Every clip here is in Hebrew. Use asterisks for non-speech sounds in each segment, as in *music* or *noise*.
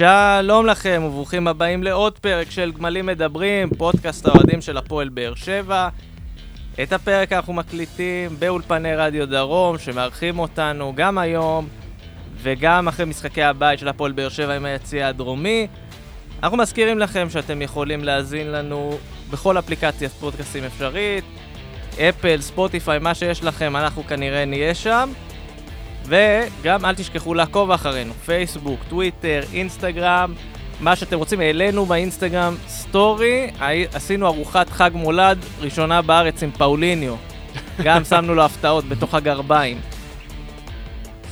שלום לכם וברוכים הבאים לעוד פרק של גמלים מדברים, פודקאסט האוהדים של הפועל באר שבע. את הפרק אנחנו מקליטים באולפני רדיו דרום, שמארחים אותנו גם היום וגם אחרי משחקי הבית של הפועל באר שבע עם היציע הדרומי. אנחנו מזכירים לכם שאתם יכולים להאזין לנו בכל אפליקציית פודקאסטים אפשרית, אפל, ספוטיפיי, מה שיש לכם, אנחנו כנראה נהיה שם. וגם אל תשכחו לעקוב אחרינו, פייסבוק, טוויטר, אינסטגרם, מה שאתם רוצים. העלינו באינסטגרם סטורי, עשינו ארוחת חג מולד ראשונה בארץ עם פאוליניו. *laughs* גם שמנו לו הפתעות בתוך הגרביים.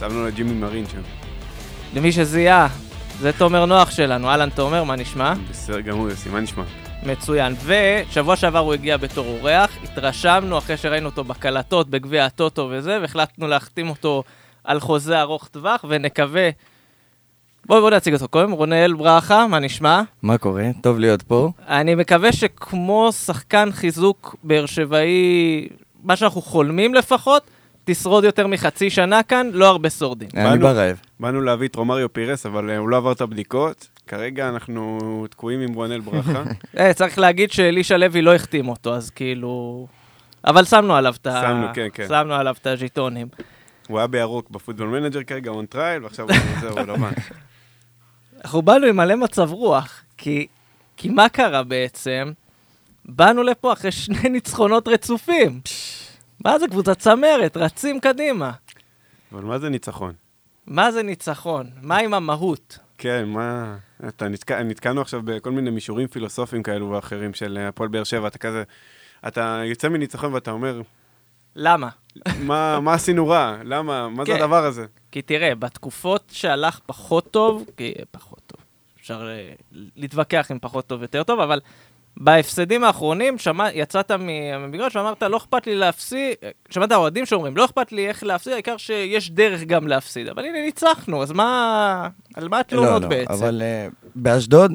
שמנו לג'ימי מרין שם. למי שזיהה, זה תומר נוח שלנו. אהלן תומר, מה נשמע? בסדר גמור, יוסי, מה נשמע? מצוין. ושבוע שעבר הוא הגיע בתור אורח, התרשמנו אחרי שראינו אותו בקלטות, בגביע הטוטו וזה, והחלטנו להחתים אותו על חוזה ארוך טווח, ונקווה... בואו בוא נציג אותו קודם, רונאל ברכה, מה נשמע? מה קורה? טוב להיות פה. אני מקווה שכמו שחקן חיזוק באר שבעי, מה שאנחנו חולמים לפחות, תשרוד יותר מחצי שנה כאן, לא הרבה שורדים. אני ברעב. באנו להביא את רומריו פירס, אבל uh, הוא לא עבר את הבדיקות. כרגע אנחנו תקועים עם רונל ברכה. *laughs* אה, צריך להגיד שאלישע לוי לא החתים אותו, אז כאילו... אבל שמנו עליו את ה... שמנו, כן, כן. שמנו עליו את הז'יטונים. הוא היה בירוק בפוטבול מנג'ר כרגע, on trial, ועכשיו *laughs* זהו, לבן. אנחנו באנו עם מלא מצב רוח, כי, כי מה קרה בעצם? באנו לפה אחרי שני *laughs* ניצחונות רצופים. מה זה קבוצת צמרת? רצים קדימה. אבל מה זה ניצחון? מה זה ניצחון? מה עם המהות? כן, מה... אתה נתקע, נתקענו עכשיו בכל מיני מישורים פילוסופיים כאלו ואחרים של הפועל באר שבע, אתה כזה... אתה יוצא מניצחון ואתה אומר, למה? מה, מה עשינו רע? למה? מה זה כן. הדבר הזה? כי תראה, בתקופות שהלך פחות טוב, כי פחות טוב, אפשר אה, להתווכח אם פחות טוב יותר טוב, אבל בהפסדים האחרונים שמע, יצאת מהמגרש ואמרת, לא אכפת לי להפסיד, שמעת האוהדים שאומרים, לא אכפת לי איך להפסיד, העיקר שיש דרך גם להפסיד. אבל הנה, ניצחנו, אז מה... על מה התלונות לא, לא, בעצם? אבל uh, באשדוד,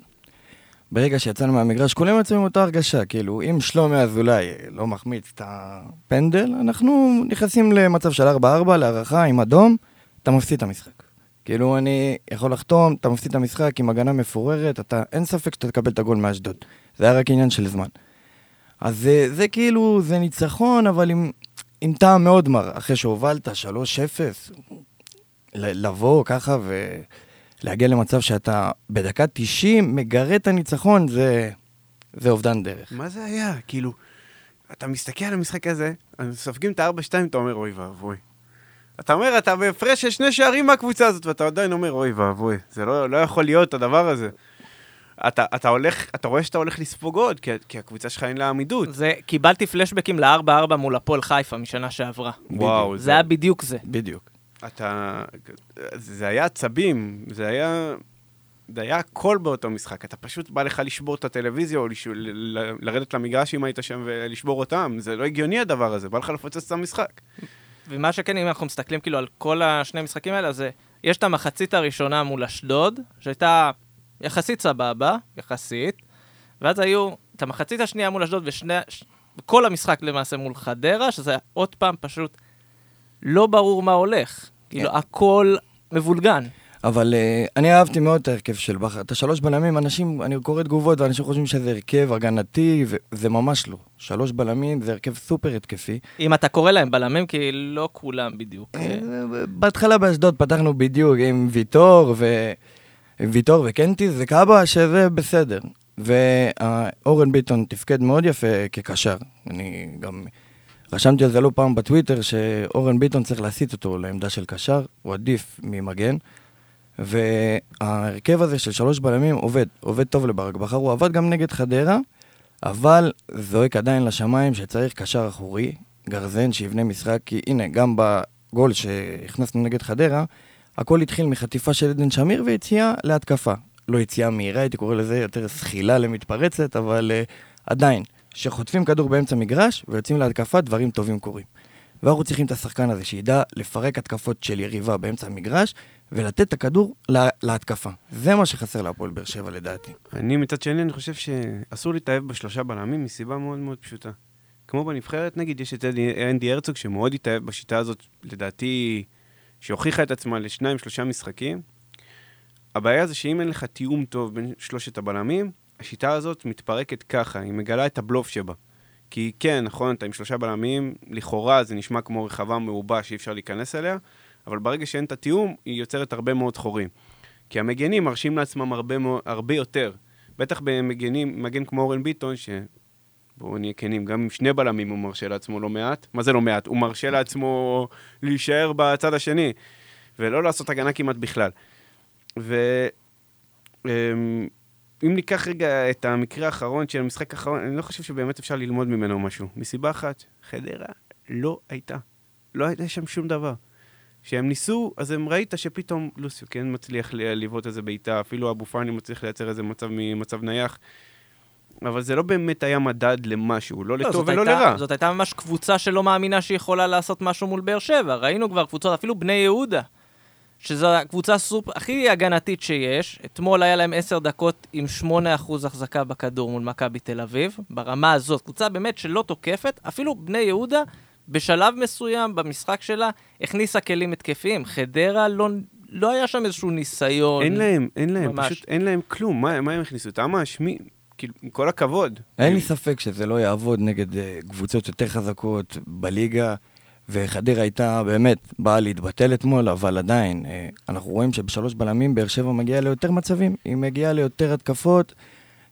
ברגע שיצאנו מהמגרש, כולם יצאו עם אותה הרגשה. כאילו, אם שלומי אזולאי לא מחמיץ את הפנדל, אנחנו נכנסים למצב של 4-4, להערכה עם אדום, אתה מפסיד את המשחק. כאילו, אני יכול לחתום, אתה מפסיד את המשחק עם הגנה מפוררת, אתה, אין ספק שאתה תקבל את הגול מאשדוד. זה היה רק עניין של זמן. אז זה, זה כאילו, זה ניצחון, אבל עם, עם טעם מאוד מר. אחרי שהובלת 3-0, ל- לבוא ככה ולהגיע למצב שאתה בדקה 90 מגרה את הניצחון, זה, זה אובדן דרך. מה זה היה? כאילו, אתה מסתכל על המשחק הזה, סופגים את ה-4-2, אתה אומר, אוי ואבוי. אתה אומר, אתה בהפרש של שני שערים מהקבוצה הזאת, ואתה עדיין אומר, אוי ואבוי, זה לא, לא יכול להיות הדבר הזה. אתה, אתה הולך, אתה רואה שאתה הולך לספוג עוד, כי, כי הקבוצה שלך אין לה עמידות. זה, קיבלתי פלשבקים ל-4-4 מול הפועל חיפה משנה שעברה. וואו, זה היה בדיוק זה. בדיוק. אתה... זה היה עצבים, זה היה... זה היה הכל באותו משחק. אתה פשוט בא לך לשבור את הטלוויזיה, או לש... ל... לרדת למגרש אם היית שם ולשבור אותם. זה לא הגיוני הדבר הזה, בא לך לפוצץ את המשחק. ומה שכן, אם אנחנו מסתכלים כאילו על כל השני המשחקים האלה, זה, יש את המחצית הראשונה מול אשדוד, שהייתה יחסית סבבה, יחסית, ואז היו את המחצית השנייה מול אשדוד ושני, כל המשחק למעשה מול חדרה, שזה היה עוד פעם פשוט לא ברור מה הולך. כאילו, הכל מבולגן. אבל uh, אני אהבתי מאוד את ההרכב של בכר. את השלוש בלמים, אנשים, אני קורא תגובות, ואנשים חושבים שזה הרכב הגנתי, וזה ממש לא. שלוש בלמים זה הרכב סופר התקפי. אם אתה קורא להם בלמים, כי לא כולם בדיוק. אה, בהתחלה באשדוד פתחנו בדיוק עם ויטור, ו... עם ויטור וקנטיס וקאבה, שזה בסדר. ואורן ביטון תפקד מאוד יפה כקשר. אני גם רשמתי על זה לא פעם בטוויטר, שאורן ביטון צריך להסיט אותו לעמדה של קשר, הוא עדיף ממגן. וההרכב הזה של שלוש בלמים עובד, עובד טוב לברק בכר, הוא עבד גם נגד חדרה, אבל זועק עדיין לשמיים שצריך קשר אחורי, גרזן שיבנה משחק, כי הנה, גם בגול שהכנסנו נגד חדרה, הכל התחיל מחטיפה של עדן שמיר ויציאה להתקפה. לא יציאה מהירה, הייתי קורא לזה יותר זחילה למתפרצת, אבל uh, עדיין, כשחוטפים כדור באמצע מגרש ויוצאים להתקפה, דברים טובים קורים. ואנחנו צריכים את השחקן הזה שידע לפרק התקפות של יריבה באמצע המגרש ולתת את הכדור לה, להתקפה. זה מה שחסר להפועל באר שבע לדעתי. אני מצד שני, אני חושב שאסור להתאהב בשלושה בלמים מסיבה מאוד מאוד פשוטה. כמו בנבחרת, נגיד, יש את אנדי הרצוג שמאוד התאהב בשיטה הזאת, לדעתי, שהוכיחה את עצמה לשניים, שלושה משחקים. הבעיה זה שאם אין לך תיאום טוב בין שלושת הבלמים, השיטה הזאת מתפרקת ככה, היא מגלה את הבלוף שבה. כי כן, נכון, אתה עם שלושה בלמים, לכאורה זה נשמע כמו רחבה מרובה שאי אפשר להיכנס אליה, אבל ברגע שאין את התיאום, היא יוצרת הרבה מאוד חורים. כי המגנים מרשים לעצמם הרבה, הרבה יותר. בטח במגנים, מגן כמו אורן ביטון, ש... בואו נהיה כנים, גם עם שני בלמים הוא מרשה לעצמו לא מעט. מה זה לא מעט? הוא מרשה לעצמו להישאר בצד השני, ולא לעשות הגנה כמעט בכלל. ואם ניקח רגע את המקרה האחרון של המשחק האחרון, אני לא חושב שבאמת אפשר ללמוד ממנו משהו. מסיבה אחת, חדרה לא הייתה. לא הייתה שם שום דבר. כשהם ניסו, אז הם ראית שפתאום לוסיו כן מצליח לבעוט איזה בעיטה, אפילו אבו פאני מצליח לייצר איזה מצב ממצב נייח. אבל זה לא באמת היה מדד למשהו, לא לטוב ולא הייתה, לרע. זאת הייתה ממש קבוצה שלא מאמינה שהיא יכולה לעשות משהו מול באר שבע. ראינו כבר קבוצות, אפילו בני יהודה, שזו הקבוצה סופ... הכי הגנתית שיש. אתמול היה להם 10 דקות עם 8% החזקה בכדור מול מכבי תל אביב. ברמה הזאת, קבוצה באמת שלא תוקפת, אפילו בני יהודה, בשלב מסוים במשחק שלה, הכניסה כלים התקפיים. חדרה לא, לא היה שם איזשהו ניסיון. אין להם, אין להם, ממש. פשוט אין להם כלום. מה, מה הם הכניסו? תמ"ש? מי? כאילו, עם כל הכבוד. אין לי ספק שזה לא יעבוד נגד אה, קבוצות יותר חזקות בליגה, וחדרה הייתה באמת באה להתבטל אתמול, אבל עדיין, אה, אנחנו רואים שבשלוש בלמים באר שבע מגיעה ליותר מצבים, היא מגיעה ליותר התקפות,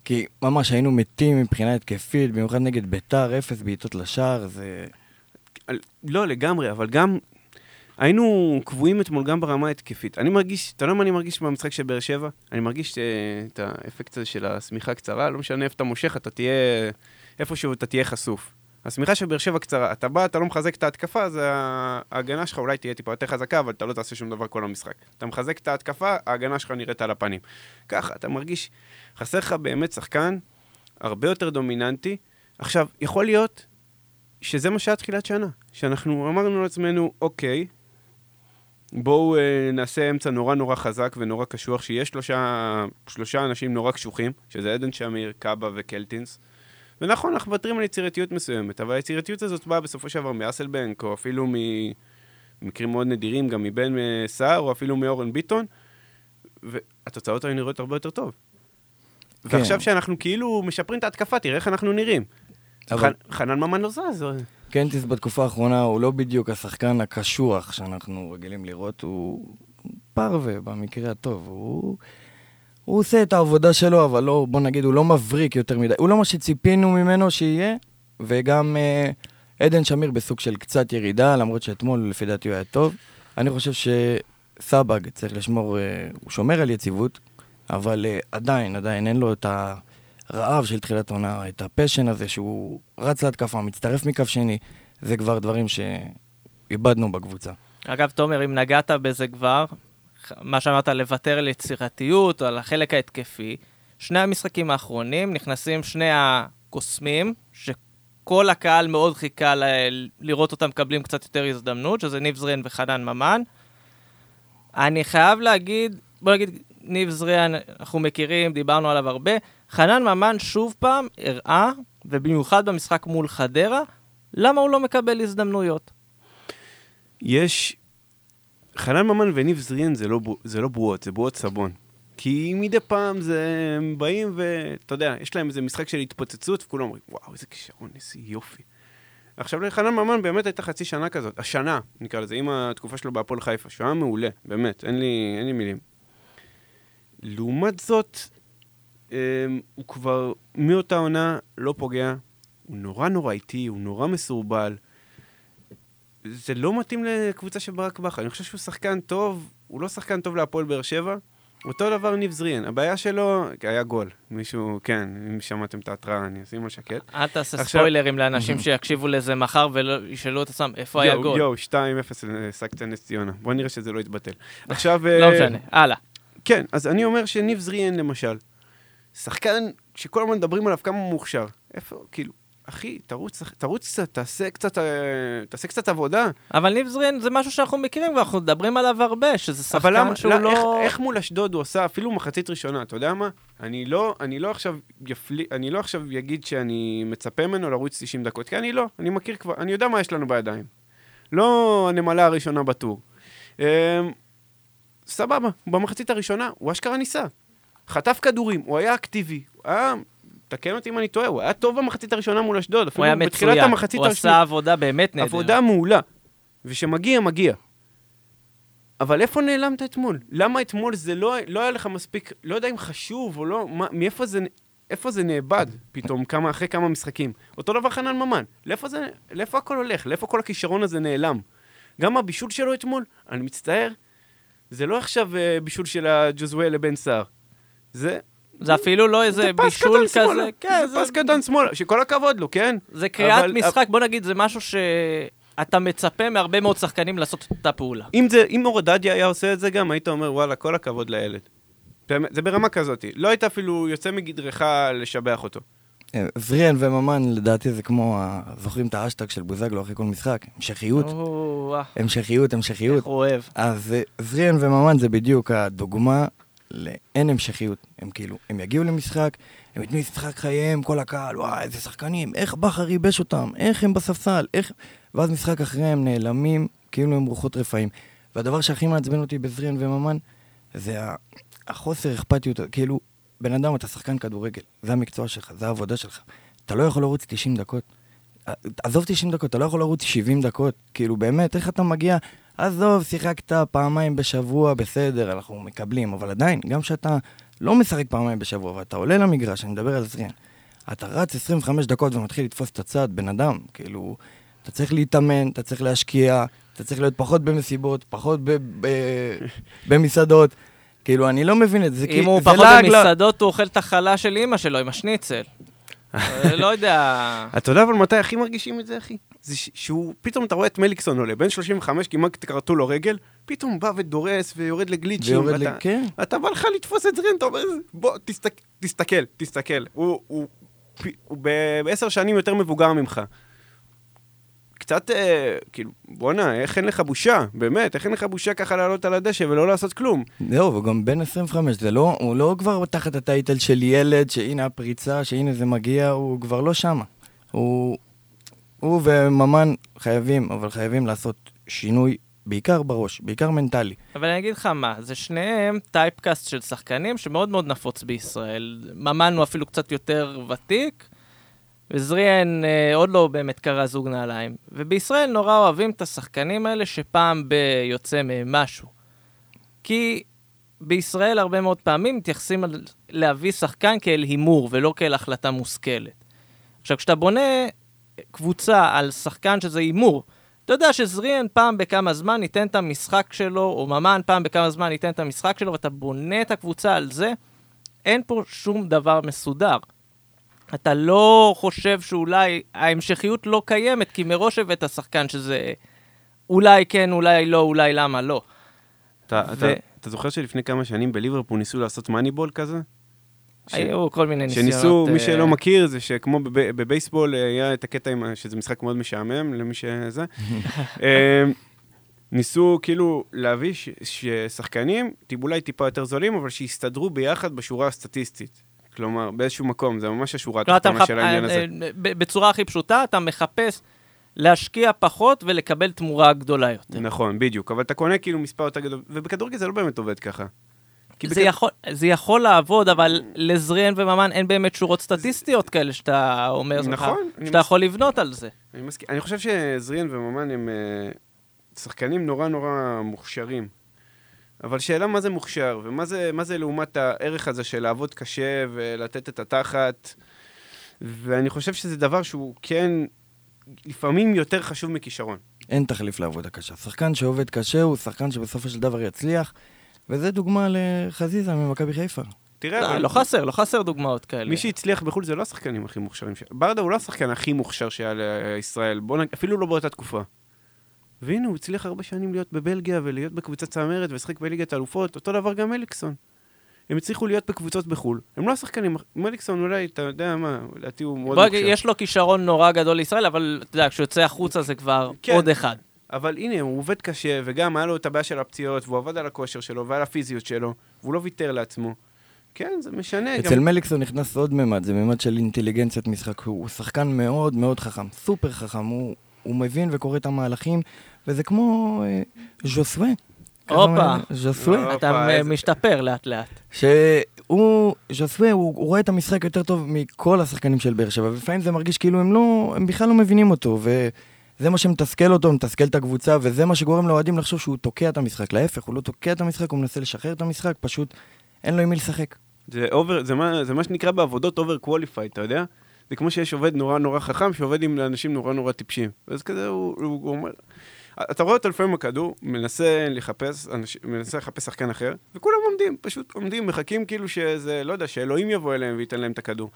כי ממש היינו מתים מבחינה התקפית, במיוחד נגד ביתר, אפס בעיטות לשער, זה... לא, לגמרי, אבל גם... היינו קבועים אתמול גם ברמה ההתקפית. אני מרגיש, אתה יודע מה אני מרגיש במשחק של באר שבע? אני מרגיש אה, את האפקט הזה של השמיכה הקצרה, לא משנה איפה אתה מושך, אתה תהיה... איפשהו אתה תהיה חשוף. השמיכה של באר שבע קצרה, אתה בא, אתה לא מחזק את ההתקפה, אז ההגנה שלך אולי תהיה טיפה יותר חזקה, אבל אתה לא תעשה שום דבר כל המשחק. אתה מחזק את ההתקפה, ההגנה שלך נראית על הפנים. ככה, אתה מרגיש, חסר לך באמת שחקן הרבה יותר דומיננטי. עכשיו, יכול להיות שזה מה שהיה תחילת שנה, שאנחנו אמרנו לעצמנו, אוקיי, בואו אה, נעשה אמצע נורא נורא חזק ונורא קשוח, שיש שלושה, שלושה אנשים נורא קשוחים, שזה עדן שמיר, קאבה וקלטינס. ונכון, אנחנו מוותרים על יצירתיות מסוימת, אבל היצירתיות הזאת באה בסופו של דבר מאסלבנק, או אפילו ממקרים מאוד נדירים, גם מבן אה, סער, או אפילו מאורן ביטון, והתוצאות היו נראות הרבה יותר טוב. כן. ועכשיו שאנחנו כאילו משפרים את ההתקפה, תראה איך אנחנו נראים. אבל- ח- חנן ממן לא זז. קנטיס בתקופה האחרונה הוא לא בדיוק השחקן הקשוח שאנחנו רגילים לראות, הוא פרווה במקרה הטוב. הוא, הוא עושה את העבודה שלו, אבל לא, בוא נגיד, הוא לא מבריק יותר מדי. הוא לא מה שציפינו ממנו שיהיה, וגם אה, עדן שמיר בסוג של קצת ירידה, למרות שאתמול לפי דעתי הוא היה טוב. אני חושב שסבג צריך לשמור, אה, הוא שומר על יציבות, אבל אה, עדיין, עדיין אין לו את הרעב של תחילת עונה, את הפשן הזה שהוא רץ להתקפה, מצטרף מקו שני, זה כבר דברים שאיבדנו בקבוצה. אגב, תומר, אם נגעת בזה כבר, מה שאמרת, לוותר על יצירתיות או על החלק ההתקפי, שני המשחקים האחרונים נכנסים שני הקוסמים, שכל הקהל מאוד חיכה ל- לראות אותם מקבלים קצת יותר הזדמנות, שזה ניב זרין וחנן ממן. אני חייב להגיד, בוא נגיד, ניב זרין, אנחנו מכירים, דיברנו עליו הרבה. חנן ממן שוב פעם הראה, ובמיוחד במשחק מול חדרה, למה הוא לא מקבל הזדמנויות. יש... חנן ממן וניב זריאן זה לא, זה לא בועות, זה בועות סבון. כי מדי פעם זה... הם באים ואתה יודע, יש להם איזה משחק של התפוצצות, וכולם אומרים, וואו, איזה כישרון, איזה יופי. עכשיו לחנן ממן באמת הייתה חצי שנה כזאת, השנה, נקרא לזה, עם התקופה שלו בהפועל חיפה, שהוא היה מעולה, באמת, אין לי, אין לי מילים. לעומת זאת, אמ, הוא כבר מאותה עונה לא פוגע, הוא נורא נורא איטי, הוא נורא מסורבל. זה לא מתאים לקבוצה של ברק בכר. אני חושב שהוא שחקן טוב, הוא לא שחקן טוב להפועל באר שבע. אותו דבר ניב זריאן. הבעיה שלו, היה גול. מישהו, כן, אם שמעתם את ההתראה, אני אשים על שקט. אל תעשה עכשיו- ספוילרים לאנשים *laughs* שיקשיבו לזה מחר וישאלו את עצמם איפה היה יואו, גול. יואו, 2-0 לסקציה נס ציונה. בוא נראה שזה לא יתבטל. *laughs* עכשיו... לא אה, משנה, הלאה. כן, אז אני אומר שניב זריאן, למשל, שחקן שכל הזמן מדברים עליו כמה מוכשר. איפה, כאילו, אחי, תרוץ, תרוץ קצת, תעשה קצת, אה, תעשה קצת עבודה. אבל ניב זרין זה משהו שאנחנו מכירים ואנחנו מדברים עליו הרבה, שזה אבל למה, שחקן שהוא לא... איך, לא... איך מול אשדוד הוא עשה אפילו מחצית ראשונה, אתה יודע מה? אני לא, אני לא עכשיו יפלי, אני לא עכשיו אגיד שאני מצפה ממנו לרוץ 90 דקות, כי אני לא, אני מכיר כבר, אני יודע מה יש לנו בידיים. לא הנמלה הראשונה בטור. אמ, סבבה, במחצית הראשונה הוא אשכרה ניסה. חטף כדורים, הוא היה אקטיבי, הוא היה... תקן אותי אם אני טועה, הוא היה טוב במחצית הראשונה מול אשדוד, הוא אפילו בתחילת המחצית הוא השנייה. עשה עבודה באמת נהדרת. עבודה מעולה. וכשמגיע, מגיע. אבל איפה נעלמת אתמול? למה אתמול זה לא, לא היה לך מספיק, לא יודע אם חשוב או לא, מה, מאיפה זה, איפה זה נאבד פתאום, כמה, אחרי כמה משחקים? אותו דבר חנן ממן, לאיפה, זה, לאיפה הכל הולך? לאיפה כל הכישרון הזה נעלם? גם הבישול שלו אתמול, אני מצטער, זה לא עכשיו אה, בישול של הג'וזואל לבן סער. זה... זה אפילו לא איזה בישול כזה, שמאלה. כן, זה פס קטן שמאלה, שכל הכבוד לו, כן? זה קריאת אבל- משחק, בוא נגיד, זה משהו שאתה מצפה מהרבה מאוד שחקנים לעשות את אותה פעולה. אם, זה, אם אור דדיה היה עושה את זה גם, היית אומר, וואלה, כל הכבוד לילד. זה ברמה כזאת. לא היית אפילו יוצא מגדרך לשבח אותו. אה, זריאן וממן, לדעתי זה כמו, זוכרים את האשטג של בוזגלו אחרי כל משחק? המשכיות, אה, המשכיות, המשכיות. איך הוא אוהב. אז אה, זריאן וממן זה בדיוק הדוגמה לאין המשכיות. הם כאילו, הם יגיעו למשחק, הם ייתנו משחק חייהם, כל הקהל, וואי, איזה שחקנים, איך בכר ייבש אותם, איך הם בספסל, איך... ואז משחק אחרי הם נעלמים, כאילו הם רוחות רפאים. והדבר שהכי מעצבן אותי בזריאן וממן, זה החוסר אכפתיות, כאילו, בן אדם, אתה שחקן כדורגל, זה המקצוע שלך, זה העבודה שלך. אתה לא יכול לרוץ 90 דקות. עזוב 90 דקות, אתה לא יכול לרוץ 70 דקות. כאילו, באמת, איך אתה מגיע... עזוב, שיחקת פעמיים בשבוע, בסדר, אנחנו מקבלים, אבל עדיין, גם כשאתה לא משחק פעמיים בשבוע, ואתה עולה למגרש, אני מדבר על זריאן, אתה רץ 25 דקות ומתחיל לתפוס את הצד, בן אדם, כאילו, אתה צריך להתאמן, אתה צריך להשקיע, אתה צריך להיות פחות במסיבות, פחות ב- ב- במסעדות. כאילו, אני לא מבין את זה, כי אם הוא זה פחות לעג ל- במסעדות, הוא אוכל את החלה של אימא שלו עם השניצל. *laughs* אה, לא יודע. אתה יודע אבל מתי הכי מרגישים את זה, אחי? זה ש- שהוא, פתאום אתה רואה את מליקסון עולה, בן 35, כמעט כרתו לו רגל, פתאום בא ודורס ויורד לגליצ'ים. ויורד ואתה- ל... כן. אתה בא לך לתפוס את זרין, אתה אומר, בוא, תסתק, תסתכל, תסתכל. הוא, הוא, פי- הוא בעשר שנים יותר מבוגר ממך. קצת, אה, כאילו, בואנה, איך אין לך בושה? באמת, איך אין לך בושה ככה לעלות על הדשא ולא לעשות כלום? זהו, הוא גם בן 25, זה לא, הוא לא כבר תחת ה title של ילד, שהנה הפריצה, שהנה זה מגיע, הוא כבר לא שמה. הוא, הוא וממן חייבים, אבל חייבים לעשות שינוי, בעיקר בראש, בעיקר מנטלי. אבל אני אגיד לך מה, זה שניהם typecast של שחקנים שמאוד מאוד נפוץ בישראל. ממן הוא אפילו קצת יותר ותיק, וזריאן אה, עוד לא באמת קרא זוג נעליים. ובישראל נורא אוהבים את השחקנים האלה שפעם ביוצא מהם משהו. כי בישראל הרבה מאוד פעמים מתייחסים להביא שחקן כאל הימור ולא כאל החלטה מושכלת. עכשיו, כשאתה בונה קבוצה על שחקן שזה הימור, אתה יודע שזריאן פעם בכמה זמן ייתן את המשחק שלו, או ממן פעם בכמה זמן ייתן את המשחק שלו, ואתה בונה את הקבוצה על זה, אין פה שום דבר מסודר. אתה לא חושב שאולי ההמשכיות לא קיימת, כי מראש הבאת שחקן שזה אולי כן, אולי לא, אולי למה לא. אתה, ו- אתה, אתה זוכר שלפני כמה שנים בליברפול ניסו לעשות מאניבול כזה? ש- היו כל מיני ניסיונות. שניסו, מי אה, שלא מכיר, זה שכמו בב- בבייסבול אה, היה את הקטע עם, שזה משחק מאוד משעמם למי שזה. *laughs* אה, ניסו כאילו להביא ש- ששחקנים, אולי טיפה יותר זולים, אבל שיסתדרו ביחד בשורה הסטטיסטית. כלומר, באיזשהו מקום, זה ממש השורה התחתונה מחפ... של העניין הזה. אה, בצורה הכי פשוטה, אתה מחפש להשקיע פחות ולקבל תמורה גדולה יותר. נכון, בדיוק, אבל אתה קונה כאילו מספר יותר גדול, ובכדורגל זה לא באמת עובד ככה. כי זה בכד- יכול, זה יכול לעבוד, אבל לזריאן וממן אין באמת שורות סטטיסטיות כאלה שאתה אומר, נכון, אני שאתה מס- יכול לבנות על זה. אני מסכים. אני חושב שזריאן וממן הם אה, שחקנים נורא נורא מוכשרים. אבל שאלה מה זה מוכשר, ומה זה, מה זה לעומת הערך הזה של לעבוד קשה ולתת את התחת. ואני חושב שזה דבר שהוא כן, לפעמים יותר חשוב מכישרון. אין תחליף לעבודה קשה. שחקן שעובד קשה הוא שחקן שבסופו של דבר יצליח, וזה דוגמה לחזיזה ממכבי חיפה. תראה, לא, אבל לא חסר, לא חסר דוגמאות כאלה. מי שהצליח בחו"ל זה לא השחקנים הכי מוכשרים. ש- ברדה הוא לא השחקן הכי מוכשר שהיה לישראל, בוא נג... אפילו לא באותה תקופה. והנה, הוא הצליח הרבה שנים להיות בבלגיה ולהיות בקבוצת צמרת ולשחק בליגת האלופות, אותו דבר גם מליקסון. הם הצליחו להיות בקבוצות בחו"ל. הם לא השחקנים, מליקסון אולי, אתה יודע מה, לדעתי הוא מאוד מוכשר. יש לו כישרון נורא גדול לישראל, אבל אתה יודע, כשהוא יוצא החוצה זה כבר כן. עוד אחד. אבל הנה, הוא עובד קשה, וגם היה לו את הבעיה של הפציעות, והוא עבד על הכושר שלו ועל הפיזיות שלו, והוא לא ויתר לעצמו. כן, זה משנה. אצל גם... מליקסון נכנס עוד ממד, זה ממד של אינטליגנציית משחק. הוא שחקן מאוד מאוד חכם, סופר חכם. הוא, הוא מבין וקורא את המהלכים, וזה כמו אה, ז'וסווה. הופה. ז'וסווה. אתה איזה- משתפר לאט לאט. שהוא, ז'וסווה, הוא, הוא רואה את המשחק יותר טוב מכל השחקנים של באר שבע, ולפעמים זה מרגיש כאילו הם לא, הם בכלל לא מבינים אותו, וזה מה שמתסכל אותו, מתסכל את הקבוצה, וזה מה שגורם לאוהדים לחשוב שהוא תוקע את המשחק. להפך, הוא לא תוקע את המשחק, הוא מנסה לשחרר את המשחק, פשוט אין לו עם מי לשחק. זה, over, זה, מה, זה מה שנקרא בעבודות overqualified, אתה יודע? זה כמו שיש עובד נורא נורא חכם שעובד עם אנשים נורא נורא טיפשים. אז כזה הוא, הוא, הוא אומר... אתה רואה אותו לפעמים בכדור, מנסה לחפש, אנש, מנסה לחפש שחקן אחר, וכולם עומדים, פשוט עומדים, מחכים כאילו שזה, לא יודע, שאלוהים יבוא אליהם וייתן להם את הכדור.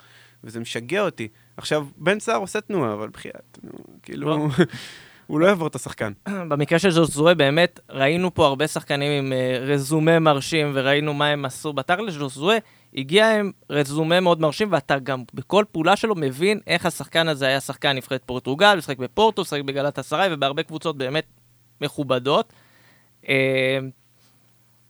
וזה משגע אותי. עכשיו, בן סער עושה תנועה, אבל בחייאת, נו, כאילו, לא. *laughs* הוא לא יעבור את השחקן. *clears throat* במקרה של ז'וזואה, באמת, ראינו פה הרבה שחקנים עם אה, רזומה מרשים, וראינו מה הם עשו. בתכל'ס ז'וזואה הגיע עם רזומה מאוד מרשים, ואתה גם בכל פעולה שלו מבין איך השחקן הזה היה שחקן נבחרת פורטוגל, משחק בפורטו, משחק בגלת אסריי, ובהרבה קבוצות באמת מכובדות. אה,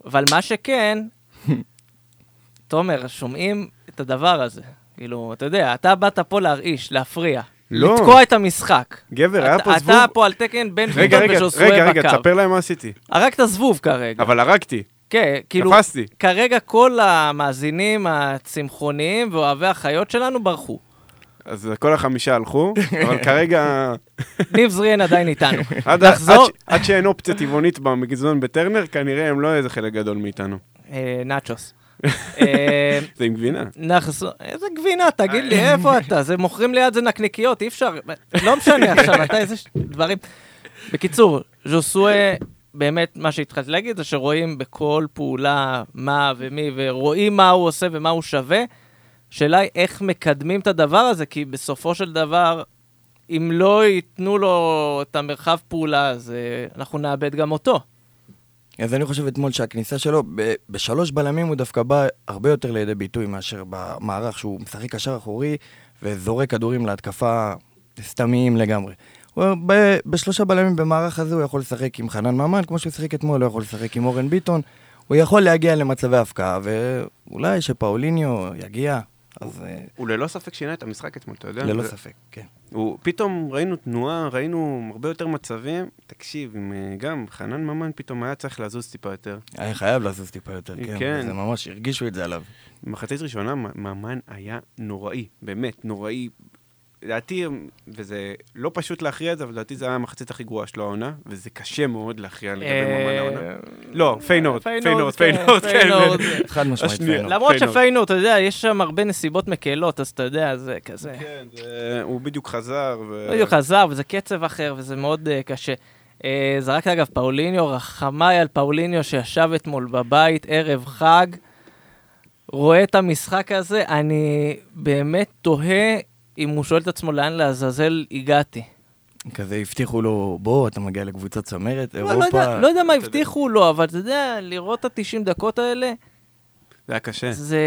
אבל מה שכן, *laughs* תומר, שומעים את הדבר הזה. כאילו, אתה יודע, אתה באת פה להרעיש, להפריע. לא. לתקוע את המשחק. גבר, היה פה זבוב. אתה פה על תקן בן רגע, ביטון רגע, וז'וזואה רגע, רגע, בקר. תספר להם מה עשיתי. הרגת זבוב כרגע. אבל הרגתי, כן, כאילו, תפסתי. כרגע כל המאזינים הצמחוניים ואוהבי החיות שלנו ברחו. אז כל החמישה הלכו, אבל כרגע... *laughs* ניב זריאן עדיין איתנו. עד, נחזור- עד, עד שאין אופציה טבעונית במגזון בטרנר, כנראה הם לא איזה חלק גדול מאיתנו. אה, נאצ'וס. אה, זה עם גבינה. איזה גבינה, תגיד לי, איפה אתה? זה מוכרים ליד זה נקניקיות, אי אפשר, לא משנה *laughs* עכשיו, אתה איזה דברים. בקיצור, ז'וסואה, באמת, מה שהתחלתי להגיד זה שרואים בכל פעולה מה ומי, ורואים מה הוא עושה ומה הוא שווה. השאלה היא איך מקדמים את הדבר הזה, כי בסופו של דבר, אם לא ייתנו לו את המרחב פעולה, אז אה, אנחנו נאבד גם אותו. אז אני חושב אתמול שהכניסה שלו, ב- בשלוש בלמים הוא דווקא בא הרבה יותר לידי ביטוי מאשר במערך שהוא משחק קשר אחורי וזורק כדורים להתקפה סתמיים לגמרי. ב- בשלושה בלמים במערך הזה הוא יכול לשחק עם חנן ממן, כמו שהוא שיחק אתמול, הוא יכול לשחק עם אורן ביטון. הוא יכול להגיע למצבי הפקעה, ואולי שפאוליניו יגיע, אז אה, הוא ללא ספק שינה את המשחק אתמול, אתה יודע? ללא זה- ספק, כן. הוא, פתאום ראינו תנועה, ראינו הרבה יותר מצבים. תקשיב, עם, אה, גם חנן ממן פתאום היה צריך לזוז טיפה יותר. היה חייב לזוז טיפה יותר, כן. כן. זה ממש, הרגישו את זה עליו. במחצית ראשונה ממן היה נוראי, באמת, נוראי. לדעתי, וזה לא פשוט להכריע את זה, אבל לדעתי זה היה המחצית הכי גרועה שלו העונה, וזה קשה מאוד להכריע לגבי ממן העונה. אה, לא, פיינורד, פיינורד, פיינורד, כן. פיינורד. חד משמעית. פיינורד. למרות פיינורד. שפיינורד, אתה יודע, יש שם הרבה נסיבות מקלות, אז אתה יודע, זה כזה. כן, זה- הוא בדיוק חזר. בדיוק חזר, וזה קצב אחר, וזה מאוד אה, קשה. אה, זרקת אגב פאוליניו, רחמיי על פאוליניו שישב אתמול בבית, ערב חג, רואה את המשחק הזה, אני באמת תוהה אם הוא שואל את עצמו לאן לעזאזל הגעתי. כזה הבטיחו לו, בוא, אתה מגיע לקבוצת צמרת, לא, לא יודע, אירופה. לא יודע מה הבטיחו לו, אבל אתה יודע, לראות את ה-90 דקות האלה, זה היה קשה. זה...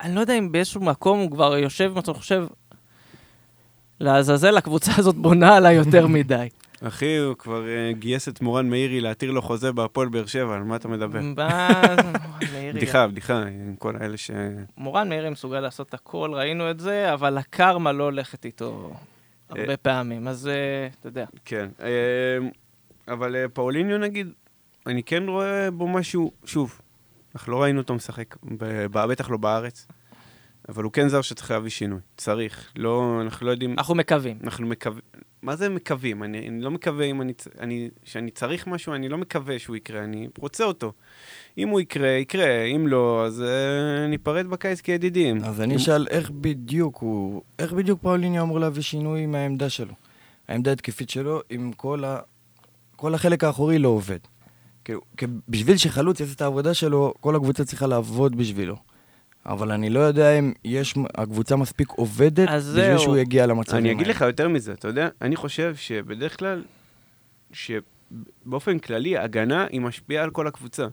אני לא יודע אם באיזשהו מקום הוא כבר יושב ואתה חושב, לעזאזל, הקבוצה הזאת בונה עליי יותר *laughs* מדי. אחי, הוא כבר אה, גייס את מורן מאירי להתיר לו חוזה בהפועל באר שבע, על מה אתה מדבר? *laughs* בדיחה, בדיחה, עם כל האלה ש... מורן מאירי מסוגל לעשות הכל, ראינו את זה, אבל הקרמה לא הולכת איתו הרבה פעמים, אז אה, אתה יודע. כן. אה, אבל אה, פאוליניו נגיד, אני כן רואה בו משהו, שוב, אנחנו לא ראינו אותו משחק, בטח לא בארץ, אבל הוא כן זר שצריך להביא שינוי. צריך. לא, אנחנו לא יודעים... אנחנו מקווים. אנחנו מקווים, מה זה מקווים? אני, אני לא מקווה אם אני, אני, שאני צריך משהו, אני לא מקווה שהוא יקרה, אני רוצה אותו. אם הוא יקרה, יקרה, אם לא, אז uh, ניפרד בקיץ כידידים. אז אני אם- אשאל איך בדיוק הוא, איך בדיוק פאוליניו אמור להביא שינוי מהעמדה שלו. העמדה התקפית שלו, עם כל, ה, כל החלק האחורי לא עובד. כאילו, כי בשביל שחלוץ יעשה את העבודה שלו, כל הקבוצה צריכה לעבוד בשבילו. אבל אני לא יודע אם יש, הקבוצה מספיק עובדת בשביל זהו. שהוא יגיע למצבים אני אגיד האלה. לך יותר מזה, אתה יודע, אני חושב שבדרך כלל, שבאופן כללי, הגנה היא משפיעה על כל הקבוצה.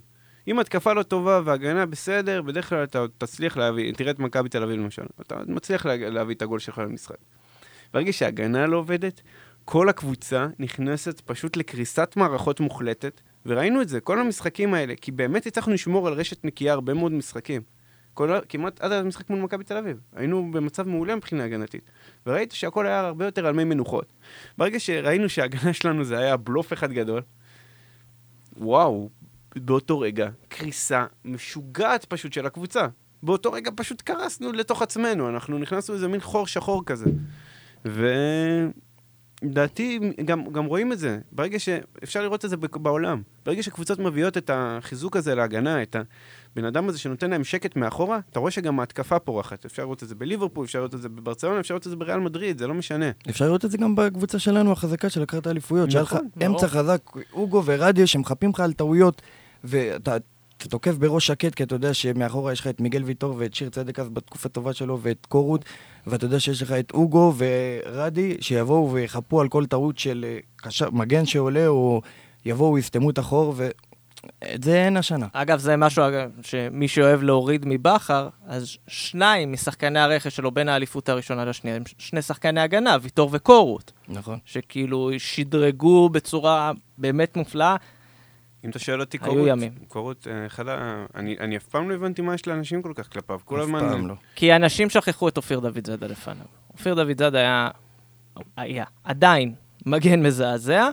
אם התקפה לא טובה והגנה בסדר, בדרך כלל אתה תצליח להביא, תראה את מכבי תל אביב למשל, אתה מצליח לה, להביא את הגול שלך למשחק. ברגע שההגנה לא עובדת, כל הקבוצה נכנסת פשוט לקריסת מערכות מוחלטת, וראינו את זה, כל המשחקים האלה, כי באמת הצלחנו לשמור על רשת נקייה הרבה מאוד משחקים. כל, כמעט עד המשחק מול מכבי תל אביב. היינו במצב מעולה מבחינה הגנתית. וראית שהכל היה הרבה יותר על מי מנוחות. ברגע שראינו שההגנה *laughs* שלנו זה היה בלוף אחד גדול, וואו, באותו רגע, קריסה משוגעת פשוט של הקבוצה. באותו רגע פשוט קרסנו לתוך עצמנו, אנחנו נכנסנו לאיזה מין חור שחור כזה. ולדעתי, גם, גם רואים את זה, ברגע ש... אפשר לראות את זה ב- בעולם. ברגע שקבוצות מביאות את החיזוק הזה להגנה, את הבן אדם הזה שנותן להם שקט מאחורה, אתה רואה שגם ההתקפה פורחת. אפשר לראות את זה בליברפול, אפשר לראות את זה בברצלונה, אפשר לראות את זה בריאל מדריד, זה לא משנה. אפשר לראות את זה גם בקבוצה שלנו החזקה של לקחת האליפויות. שהיה לך נכון, ברור. אמצע חזק, אוגו ורדיו שמחפים לך על טעויות, ואתה אתה תוקף בראש שקט, כי אתה יודע שמאחורה יש לך את מיגל ויטור ואת שיר צדק אז בתקופה טובה שלו, ואת קורות, ואתה יודע שיש לך את אוגו ורדי, שיבואו ויחפו על כל טעות של אה, קשר, מגן שעולה, או יבואו ויסתמו את החור, ואת זה אין השנה. אגב, זה משהו אגב, שמי שאוהב להוריד מבכר, אז שניים משחקני הרכש שלו בין האליפות הראשונה לשנייה, הם שני שחקני הגנה, ויטור וקורות, נכון. שכאילו שדרגו בצורה באמת מופלאה. אם אתה שואל אותי, היו קורות, ימים. קורות, אה, אחד ה... אני, אני אף פעם לא הבנתי מה יש לאנשים כל כך כלפיו. כל אף הזמן... פעם לא. כי אנשים שכחו את אופיר דוד זאדה לפניו. אופיר דוד זאדה היה, היה עדיין מגן מזעזע,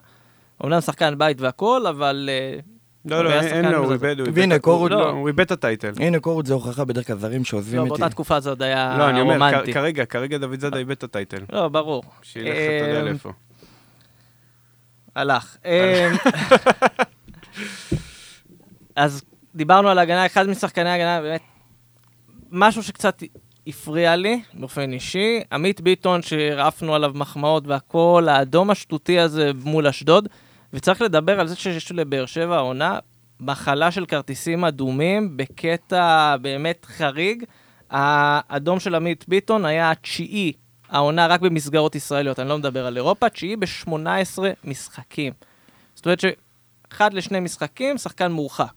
אומנם שחקן בית והכול, אבל אה, לא, לא, אין לו, הוא. איבד, הוא איבד והנה, קורות- הוא- לא. לא, הוא איבד את הטייטל. הנה קורות זה הוכחה בדרך כלל זרים שעוזבים לא, איתי. באותה תקופה זה עוד היה לא, אני אומר, רומנטי. כרגע, כרגע דוד זאדה איבד את הטייטל. לא, ברור. שילך, אתה יודע אמ, לאיפה. הלך. *laughs* אז דיברנו על הגנה, אחד משחקני הגנה, באמת, משהו שקצת הפריע לי באופן אישי, עמית ביטון שרעפנו עליו מחמאות והכל, האדום השטותי הזה מול אשדוד, וצריך לדבר על זה שיש לבאר שבע העונה מחלה של כרטיסים אדומים בקטע באמת חריג. האדום של עמית ביטון היה התשיעי, העונה רק במסגרות ישראליות, אני לא מדבר על אירופה, תשיעי ב-18 משחקים. זאת אומרת שאחד לשני משחקים, שחקן מורחק.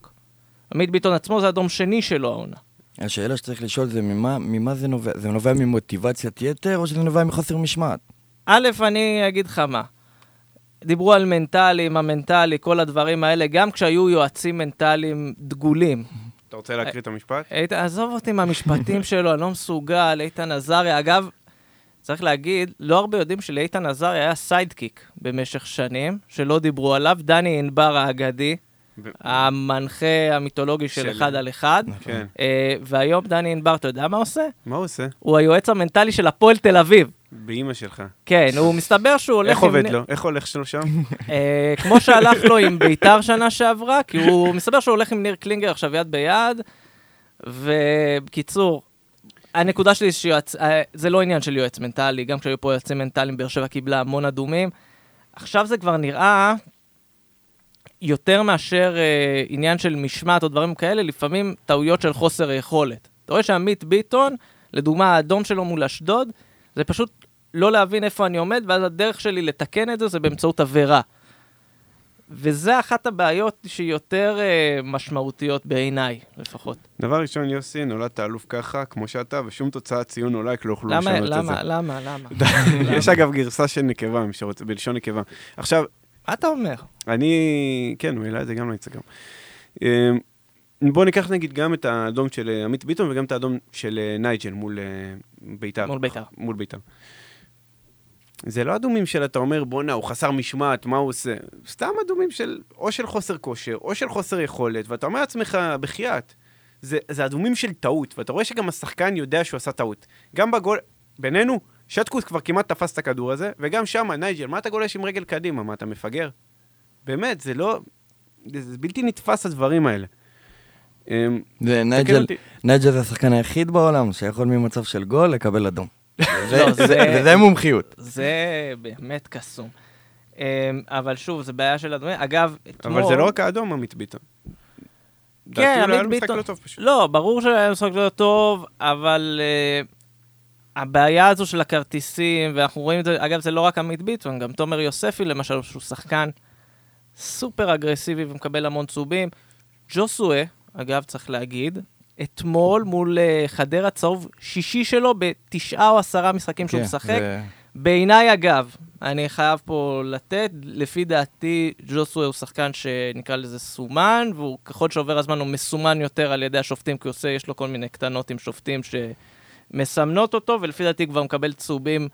עמית ביטון עצמו זה אדום שני שלו העונה. השאלה שצריך לשאול זה ממה, ממה זה נובע? זה נובע ממוטיבציית יתר או שזה נובע מחוסר משמעת? א', אני אגיד לך מה. דיברו על מנטלי, מה מנטלי, כל הדברים האלה, גם כשהיו יועצים מנטליים דגולים. אתה רוצה להקריא את המשפט? איתן, עזוב אותי מהמשפטים *laughs* שלו, אני לא מסוגל, איתן עזריה. אגב, צריך להגיד, לא הרבה יודעים שלאיתן עזריה היה sidekick במשך שנים, שלא דיברו עליו, דני ענבר האגדי, ב- המנחה המיתולוגי של של- אחד על אחד. כן. אה, והיום דני ענבר, אתה יודע מה עושה? מה הוא עושה? הוא היועץ המנטלי של הפועל תל אביב. באימא שלך. כן, הוא מסתבר שהוא הולך איך עם... עובד לו? איך הולך שלו שם? *laughs* אה, כמו שהלך לו עם ביתר שנה שעברה, כי הוא מסתבר שהוא הולך עם ניר קלינגר עכשיו יד ביד, ובקיצור, הנקודה שלי שיועץ, אה, זה לא עניין של יועץ מנטלי, גם כשהיו פה יועצים מנטליים, באר שבע קיבלה המון אדומים. עכשיו זה כבר נראה יותר מאשר אה, עניין של משמעת או דברים כאלה, לפעמים טעויות של חוסר יכולת. אתה רואה שעמית ביטון, לדוגמה האדום שלו מול אשדוד, זה פשוט לא להבין איפה אני עומד, ואז הדרך שלי לתקן את זה זה באמצעות עבירה. וזה אחת הבעיות שיותר אה, משמעותיות בעיניי, לפחות. דבר ראשון, יוסי, נולדת אלוף ככה, כמו שאתה, ושום תוצאת ציון אולי לא יוכלו למה, לשנות את זה. למה, למה, למה? *laughs* יש אגב גרסה של נקבה, מי שרוצה, בלשון נקבה. עכשיו, מה אתה אומר? אני, כן, הוא העלה את זה גם לאינסטגרם. אמ, בואו ניקח נגיד גם את האדום של אה, עמית ביטון וגם את האדום של אה, נייג'ל מול אה, ביתר. מול בית"ר. מול ביתר. זה לא אדומים של אתה אומר, בואנה, הוא חסר משמעת, מה הוא עושה? סתם אדומים של, או של חוסר כושר, או של חוסר יכולת, ואתה אומר לעצמך, בחייאת, זה, זה אדומים של טעות, ואתה רואה שגם השחקן יודע שהוא עשה טעות. גם בגול, בינינו, שטקוס כבר כמעט תפס את הכדור הזה, וגם שם, נייג'ל, מה אתה גולש עם רגל קדימה? מה, אתה מפגר? באמת, זה לא... זה, זה בלתי נתפס הדברים האלה. אמ, ונייג'ל אותי. נייג'ל זה השחקן היחיד בעולם שיכול ממצב של גול לקבל אדום. לא, זה- מומחיות. זה באמת קסום. אמ, אבל שוב, זה בעיה של אדומים. אגב, אתמול... אבל זה לא רק האדום, עמית ביטון. כן, לא עמית ביטון. לא. לא, ברור שהיה משחק לא טוב, אבל uh, הבעיה הזו של הכרטיסים, ואנחנו רואים את זה, אגב, זה לא רק עמית ביטון, גם תומר יוספי, למשל, שהוא שחקן סופר אגרסיבי ומקבל המון צהובים. ג'וסואה, אגב, צריך להגיד, אתמול מול uh, חדרה צהוב שישי שלו בתשעה או עשרה משחקים שהוא כן, משחק. בעיניי, אגב, אני חייב פה לתת, לפי דעתי, ג'וסווה הוא שחקן שנקרא לזה סומן, והוא, ככל שעובר הזמן, הוא מסומן יותר על ידי השופטים, כי הוא עושה, יש לו כל מיני קטנות עם שופטים שמסמנות אותו, ולפי דעתי כבר מקבל צהובים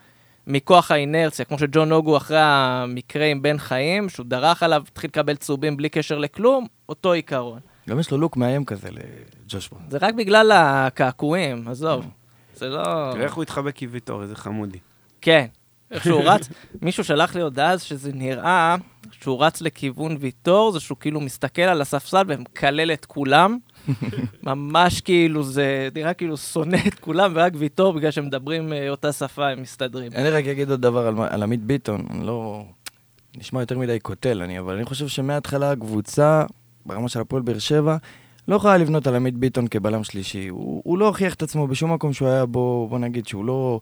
מכוח האינרציה, כמו שג'ון נוגו אחרי המקרה עם בן חיים, שהוא דרך עליו, התחיל לקבל צהובים בלי קשר לכלום, אותו עיקרון. גם יש לו לוק מאיים כזה לג'ושבו. זה רק בגלל הקעקועים, עזוב. זה לא... תראה איך הוא התחבק עם ויטור, איזה חמודי. כן. איך שהוא רץ, מישהו שלח לי הודעה אז שזה נראה שהוא רץ לכיוון ויטור, זה שהוא כאילו מסתכל על הספסל ומקלל את כולם. *laughs* ממש כאילו זה נראה כאילו שונא את כולם, ורק ויטור, בגלל שהם מדברים אה, אותה שפה, הם מסתדרים. אני רק אגיד עוד דבר על, על עמית ביטון, אני לא... נשמע יותר מדי קוטל, אני, אבל אני חושב שמההתחלה הקבוצה, ברמה של הפועל באר שבע, לא יכולה לבנות על עמית ביטון כבלם שלישי. הוא, הוא לא הוכיח את עצמו בשום מקום שהוא היה בו, בוא נגיד שהוא לא,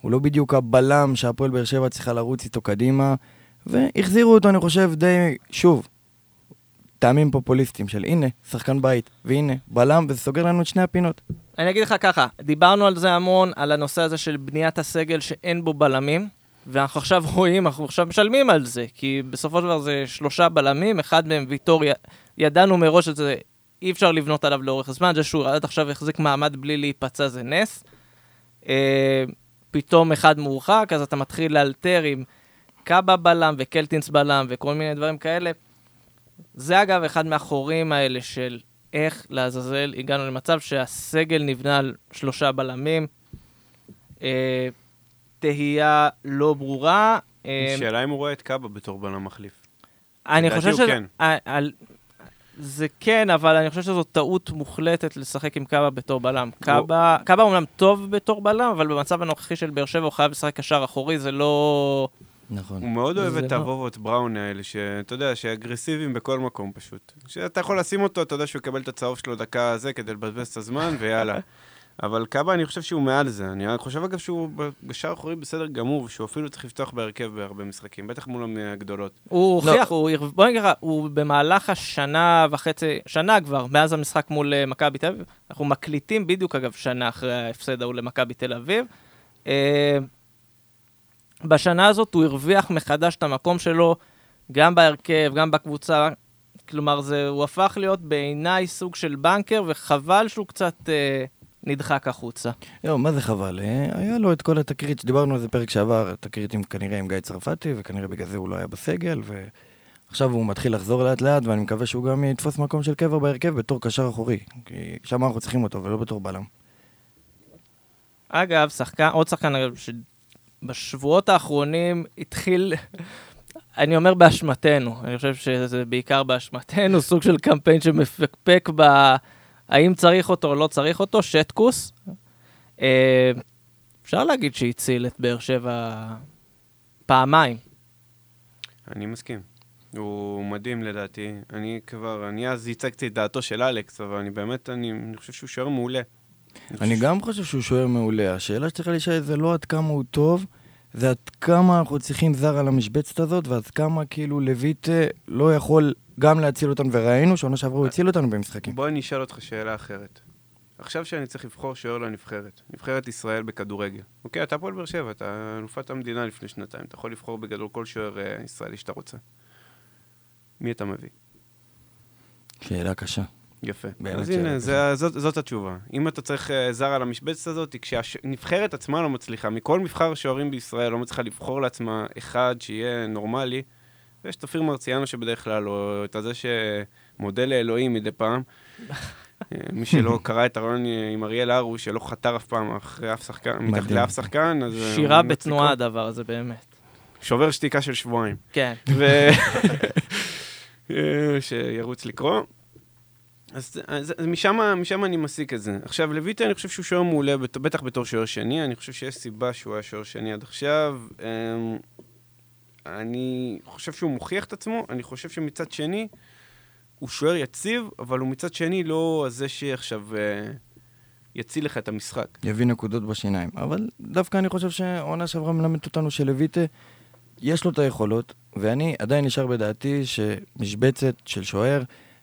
הוא לא בדיוק הבלם שהפועל באר שבע צריכה לרוץ איתו קדימה, והחזירו אותו, אני חושב, די, שוב, טעמים פופוליסטיים של הנה, שחקן בית, והנה, בלם, וזה סוגר לנו את שני הפינות. אני אגיד לך ככה, דיברנו על זה המון, על הנושא הזה של בניית הסגל שאין בו בלמים, ואנחנו עכשיו רואים, אנחנו עכשיו משלמים על זה, כי בסופו של דבר זה שלושה בלמים, אחד מהם ויטור, ידענו מראש שזה אי אפשר לבנות עליו לאורך הזמן, זה שהוא עד עכשיו החזיק מעמד בלי להיפצע זה נס. אה, פתאום אחד מורחק, אז אתה מתחיל לאלתר עם קאבה בלם וקלטינס בלם וכל מיני דברים כאלה. זה אגב אחד מהחורים האלה של איך לעזאזל הגענו למצב שהסגל נבנה על שלושה בלמים. אה, תהייה לא ברורה. אה, שאלה אם הוא רואה את קאבה בתור בלם מחליף. אני חושב שזה... כן. על, זה כן, אבל אני חושב שזו טעות מוחלטת לשחק עם קאבה בתור בלם. קאבה, קאבה אומנם טוב בתור בלם, אבל במצב הנוכחי של באר שבע הוא חייב לשחק קשר אחורי, זה לא... נכון. הוא מאוד אוהב את הוובות לא... בראון האלה, שאתה יודע, שאגרסיביים בכל מקום פשוט. שאתה יכול לשים אותו, אתה יודע שהוא יקבל את הצהוב שלו דקה הזה כדי לבזבז את הזמן, ויאללה. *laughs* אבל קאבה, אני חושב שהוא מעל זה. אני חושב, אגב, שהוא בשער אחורי בסדר גמור, ושהוא אפילו צריך לפתוח בהרכב בהרבה משחקים, בטח מול הגדולות. הוא לא. הוכיח, הוא, בוא נגיד לך, הוא במהלך השנה וחצי, שנה כבר, מאז המשחק מול uh, מכבי תל אביב, אנחנו מקליטים בדיוק, אגב, שנה אחרי ההפסד ההוא למכבי תל אביב. Uh, בשנה הזאת הוא הרוויח מחדש את המקום שלו, גם בהרכב, גם בקבוצה. כלומר, זה, הוא הפך להיות בעיניי סוג של בנקר, וחבל שהוא קצת... Uh, נדחק החוצה. לא, מה זה חבל? אה? היה לו את כל התקרית, שדיברנו על זה פרק שעבר, תקרית עם, כנראה עם גיא צרפתי, וכנראה בגלל זה הוא לא היה בסגל, ועכשיו הוא מתחיל לחזור לאט לאט, ואני מקווה שהוא גם יתפוס מקום של קבע בהרכב בתור קשר אחורי, כי שם אנחנו צריכים אותו, ולא בתור בלם. אגב, שחקן, עוד שחקן, שבשבועות האחרונים התחיל, אני אומר באשמתנו, אני חושב שזה בעיקר באשמתנו, סוג של קמפיין שמפקפק ב... האם צריך אותו או לא צריך אותו, שטקוס. אה, אפשר להגיד שהציל את באר שבע פעמיים. אני מסכים. הוא מדהים לדעתי. אני כבר, אני אז הצגתי את דעתו של אלכס, אבל אני באמת, אני, אני חושב שהוא שוער מעולה. אני גם חושב שהוא שוער מעולה. השאלה שצריכה להישאל זה לא עד כמה הוא טוב, זה עד כמה אנחנו צריכים זר על המשבצת הזאת, ועד כמה כאילו לויטה לא יכול גם להציל אותנו, וראינו שעונה שעברה הוא הציל אותנו במשחקים. בוא אני אשאל אותך שאלה אחרת. עכשיו שאני צריך לבחור שוער לנבחרת, נבחרת ישראל בכדורגל. אוקיי, אתה פועל באר שבע, אתה אלופת המדינה לפני שנתיים, אתה יכול לבחור בגדול כל שוער אה, ישראלי שאתה רוצה. מי אתה מביא? שאלה קשה. יפה. אז הנה, זה, זאת, זאת התשובה. אם אתה צריך uh, זר על המשבצת הזאת, כשהנבחרת עצמה לא מצליחה, מכל מבחר שוערים בישראל לא מצליחה לבחור לעצמה אחד שיהיה נורמלי, ויש את אופיר מרציאנו שבדרך כלל, או את הזה שמודה לאלוהים מדי פעם. *laughs* אה, מי שלא קרא את הרעיון עם אריאל הרו, שלא חתר אף פעם אחרי אף שחקן, מתחת לאף שחקן, אז... אה, שירה בתנועה הדבר הזה, באמת. שובר שתיקה של שבועיים. כן. *laughs* שירוץ לקרוא. אז, אז, אז משם, משם אני מסיק את זה. עכשיו, לויטה, אני חושב שהוא שוער מעולה, בטח בתור שוער שני, אני חושב שיש סיבה שהוא היה שוער שני עד עכשיו. אמ, אני חושב שהוא מוכיח את עצמו, אני חושב שמצד שני, הוא שוער יציב, אבל הוא מצד שני לא זה שעכשיו uh, יציל לך את המשחק. יביא נקודות בשיניים. אבל דווקא אני חושב שעונה שעברה מלמדת אותנו שלויטה, יש לו את היכולות, ואני עדיין נשאר בדעתי שמשבצת של שוער,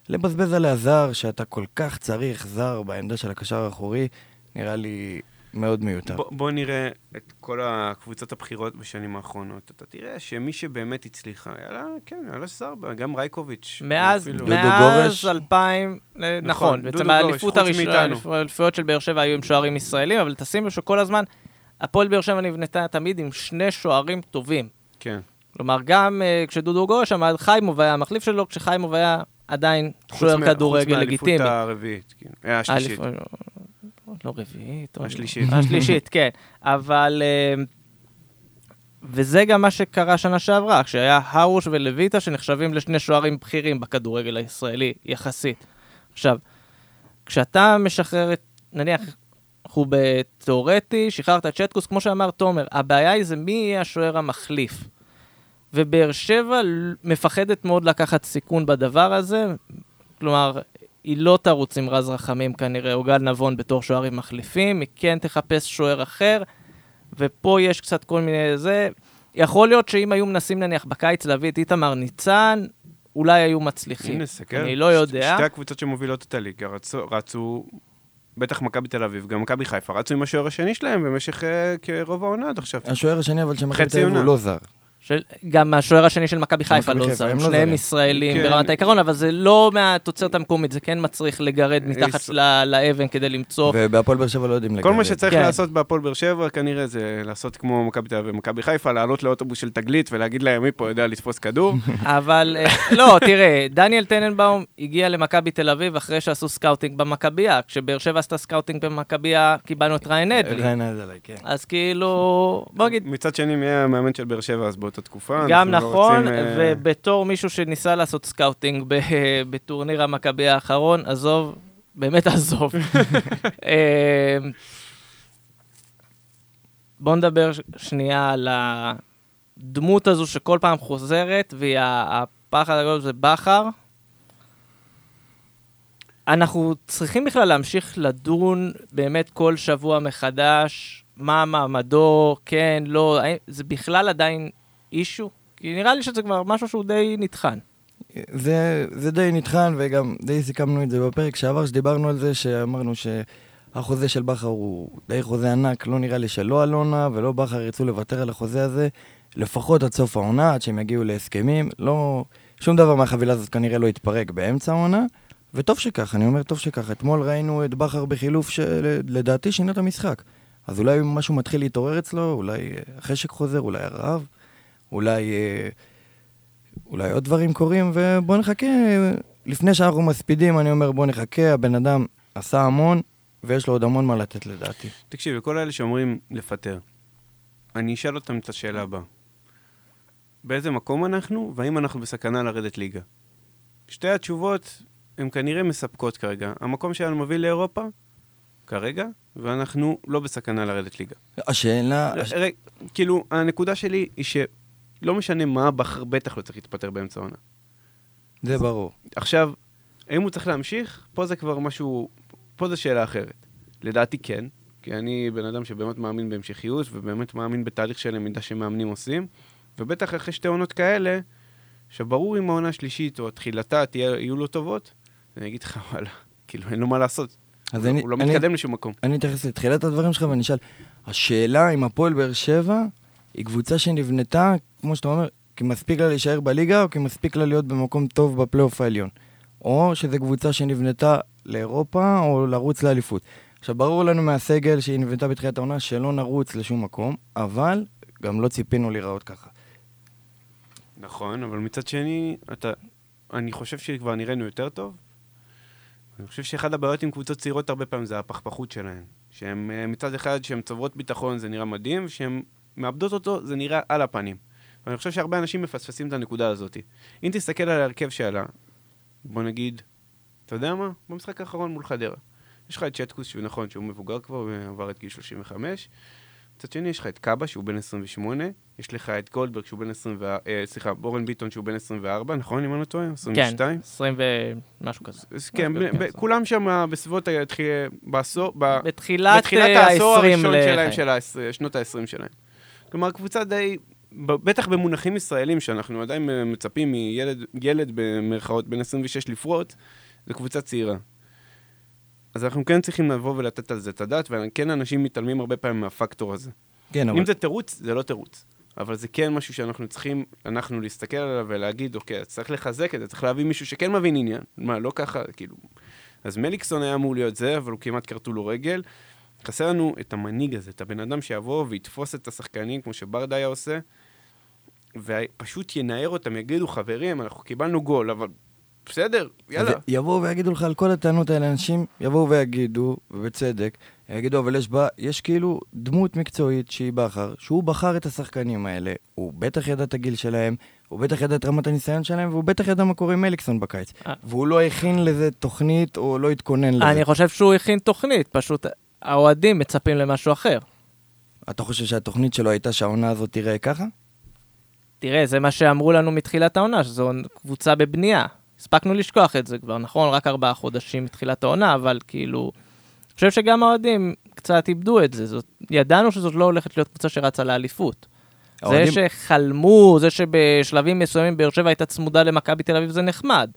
לבזבז עליה זר, שאתה כל כך צריך זר בעמדה של הקשר האחורי, נראה לי מאוד מיותר. בוא, בוא נראה את כל הקבוצות הבחירות בשנים האחרונות. אתה תראה שמי שבאמת הצליחה, יאללה, כן, יאללה שר, גם רייקוביץ'. מאז, מאז 2000, אה, נכון, בעצם האליפות הראשונה, האליפויות של באר שבע היו עם שוערים ישראלים, אבל תשימו שכל הזמן, הפועל באר שבע נבנתה תמיד עם שני שוערים טובים. כן. כלומר, גם uh, כשדודו גורש עמד, חיימוב היה המחליף שלו, כשחיימוב היה עדיין שוער כדורגל לגיטימי. חוץ מהאליפות הרביעית, כאילו. אה, השלישית. א', לא רביעית. או- השלישית. השלישית, כן. אבל... אה, וזה גם מה שקרה שנה שעברה, כשהיה הרוש ולויטה שנחשבים לשני שוערים בכירים בכדורגל הישראלי, יחסית. עכשיו, כשאתה משחרר את, נניח, אנחנו בתיאורטי, שחררת את שטקוס, כמו שאמר תומר, הבעיה היא זה מי יהיה השוער המחליף. ובאר שבע מפחדת מאוד לקחת סיכון בדבר הזה, כלומר, היא לא תרוץ עם רז רחמים כנראה, או גל נבון בתור שוערים מחליפים, היא כן תחפש שוער אחר, ופה יש קצת כל מיני זה. יכול להיות שאם היו מנסים נניח בקיץ להביא את איתמר ניצן, אולי היו מצליחים. הנה, סתכל. אני לא יודע. שתי הקבוצות שמובילות את הליגה רצו, רצו, בטח מכבי תל אביב, גם מכבי חיפה, רצו עם השוער השני שלהם במשך אה, כרוב העונה עד עכשיו. השוער השני, אבל שמכבי תל אביב הוא. לא זר. של, גם השוער השני של מכבי חיפה לא זר, הם לא שניהם. ישראלים כן. ברמת העיקרון, אבל זה לא מהתוצרת המקומית, זה כן מצריך לגרד מתחת יש- ל- לאבן כדי למצוא. ובהפועל באר שבע לא יודעים לגבי. כל מה שצריך כן. לעשות בהפועל באר שבע כנראה זה לעשות כמו מכבי תל אביב ומכבי חיפה, לעלות לאוטובוס של תגלית ולהגיד להם מי פה יודע לתפוס כדור. *laughs* אבל אה, לא, תראה, דניאל טננבאום הגיע למכבי תל אביב אחרי שעשו scouting במכבייה. כשבאר שבע עשתה scouting במכבייה, קיבלנו את ריין אדלי. ריין אדלי, כן. אז כאילו, בוא נגיד, מצד שני, מי היה המאמן של באר שבע אז באותה תקופה? גם לא נכון, רוצים, אה, ובתור מישהו שניסה לעשות scouting *laughs* בטורניר המכבי האחרון, עזוב, באמת עזוב. *laughs* אה, בוא נדבר שנייה על הדמות הזו שכל פעם חוזרת, והיא הפחד הגדול זה בכר. אנחנו צריכים בכלל להמשיך לדון באמת כל שבוע מחדש, מה מעמדו, כן, לא, זה בכלל עדיין אישו? כי נראה לי שזה כבר משהו שהוא די נטחן. זה, זה די נטחן, וגם די סיכמנו את זה בפרק שעבר, שדיברנו על זה, שאמרנו שהחוזה של בכר הוא די חוזה ענק, לא נראה לי שלא אלונה ולא בכר ירצו לוותר על החוזה הזה, לפחות עד סוף העונה, עד שהם יגיעו להסכמים. לא, שום דבר מהחבילה הזאת כנראה לא יתפרק באמצע העונה, וטוב שכך, אני אומר טוב שכך. אתמול ראינו את בכר בחילוף שלדעתי שינה את המשחק. אז אולי משהו מתחיל להתעורר אצלו, אולי אה, החשק חוזר, אולי הרעב, אולי... אה, אולי עוד דברים קורים, ובוא נחכה. לפני שאנחנו מספידים, אני אומר, בוא נחכה, הבן אדם עשה המון, ויש לו עוד המון מה לתת לדעתי. תקשיב, לכל אלה שאומרים לפטר, אני אשאל אותם את השאלה הבאה. באיזה מקום אנחנו, והאם אנחנו בסכנה לרדת ליגה? שתי התשובות הן כנראה מספקות כרגע. המקום שלנו מוביל לאירופה, כרגע, ואנחנו לא בסכנה לרדת ליגה. השאלה... הש... ר- כאילו, הנקודה שלי היא שלא משנה מה, בכר בטח לא צריך להתפטר באמצע העונה. זה ברור. עכשיו, האם הוא צריך להמשיך? פה זה כבר משהו, פה זו שאלה אחרת. לדעתי כן, כי אני בן אדם שבאמת מאמין בהמשכיות, ובאמת מאמין בתהליך של למידה שמאמנים עושים, ובטח אחרי שתי עונות כאלה, שברור אם העונה השלישית או תחילתה תהיה, יהיו לו טובות, אני אגיד לך, *laughs* וואלה, כאילו, אין לו מה לעשות. אז הוא, אני, הוא לא אני, מתקדם לשום מקום. אני אתייחס לתחילת הדברים שלך ואני אשאל, השאלה אם הפועל באר שבע היא קבוצה שנבנתה, כמו שאתה אומר, כי מספיק לה להישאר בליגה, או כי מספיק לה להיות במקום טוב בפלייאוף העליון. או שזו קבוצה שנבנתה לאירופה, או לרוץ לאליפות. עכשיו, ברור לנו מהסגל שהיא נבנתה בתחילת העונה שלא נרוץ לשום מקום, אבל גם לא ציפינו להיראות ככה. נכון, אבל מצד שני, אתה, אני חושב שכבר נראינו יותר טוב. אני חושב שאחד הבעיות עם קבוצות צעירות הרבה פעמים זה הפכפכות שלהן. שהן אה, מצד אחד, שהן צוברות ביטחון זה נראה מדהים, וכשהן מאבדות אותו זה נראה על הפנים. ואני חושב שהרבה אנשים מפספסים את הנקודה הזאת. אם תסתכל על ההרכב שעלה, בוא נגיד, אתה יודע מה? במשחק האחרון מול חדרה. יש לך את צ'טקוס, שהוא נכון, שהוא מבוגר כבר ועבר את גיל 35. מצד שני, יש לך את קאבה, שהוא בן 28, יש לך את גולדברג, שהוא בן 24, אה, סליחה, בורן ביטון, שהוא בן 24, נכון, אם אני לא טועה? 22? כן, 20 ומשהו כזה. אז כן, ב-. ב- כולם שם בסביבות, ה- התחיל- בעשור, ב- בתחילת בתחילת אה, העשור ה-20 הראשון שלהם, לחיים. של שנות ה-20 שלהם. כלומר, קבוצה די, בטח במונחים ישראלים, שאנחנו עדיין מצפים מילד, ילד במרכאות בן 26 לפרוט, זו קבוצה צעירה. אז אנחנו כן צריכים לבוא ולתת על זה את הדעת, וכן אנשים מתעלמים הרבה פעמים מהפקטור הזה. כן, אבל... אם זה תירוץ, זה לא תירוץ. אבל זה כן משהו שאנחנו צריכים, אנחנו להסתכל עליו ולהגיד, אוקיי, צריך לחזק את זה, צריך להביא מישהו שכן מבין עניין. מה, לא ככה, כאילו... אז מליקסון היה אמור להיות זה, אבל הוא כמעט כרתו לו רגל. חסר לנו את המנהיג הזה, את הבן אדם שיבוא ויתפוס את השחקנים כמו שברדה היה עושה, ופשוט ינער אותם, יגידו, חברים, אנחנו קיבלנו גול, אבל בסדר, יאללה. יבואו ויגידו לך על כל הטענות האלה, אנשים יבואו ויגידו, ובצדק, יגידו, אבל יש, בה, יש כאילו דמות מקצועית שהיא בכר, שהוא בחר את השחקנים האלה, הוא בטח ידע את הגיל שלהם, הוא בטח ידע את רמת הניסיון שלהם, והוא בטח ידע מה קורה עם אליקסון בקיץ. אה. והוא לא הכין לזה תוכנית, או לא התכונן לזה. אני חושב שהוא הכין תוכנית, פשוט האוהדים מצפים למשהו אחר. אתה חושב שהתוכנית שלו הייתה שהעונה הזאת תראה ככה? תראה, זה מה שאמרו לנו מתחילת העונה, שזו קבוצה בבנייה. הספקנו לשכוח את זה כבר, נכון? רק ארבעה חודשים מתחילת העונה, אבל כאילו... אני חושב שגם האוהדים קצת איבדו את זה. זאת, ידענו שזאת לא הולכת להיות קבוצה שרצה לאליפות. האוהדים- זה שחלמו, זה שבשלבים מסוימים באר שבע הייתה צמודה למכבי תל אביב, זה נחמד.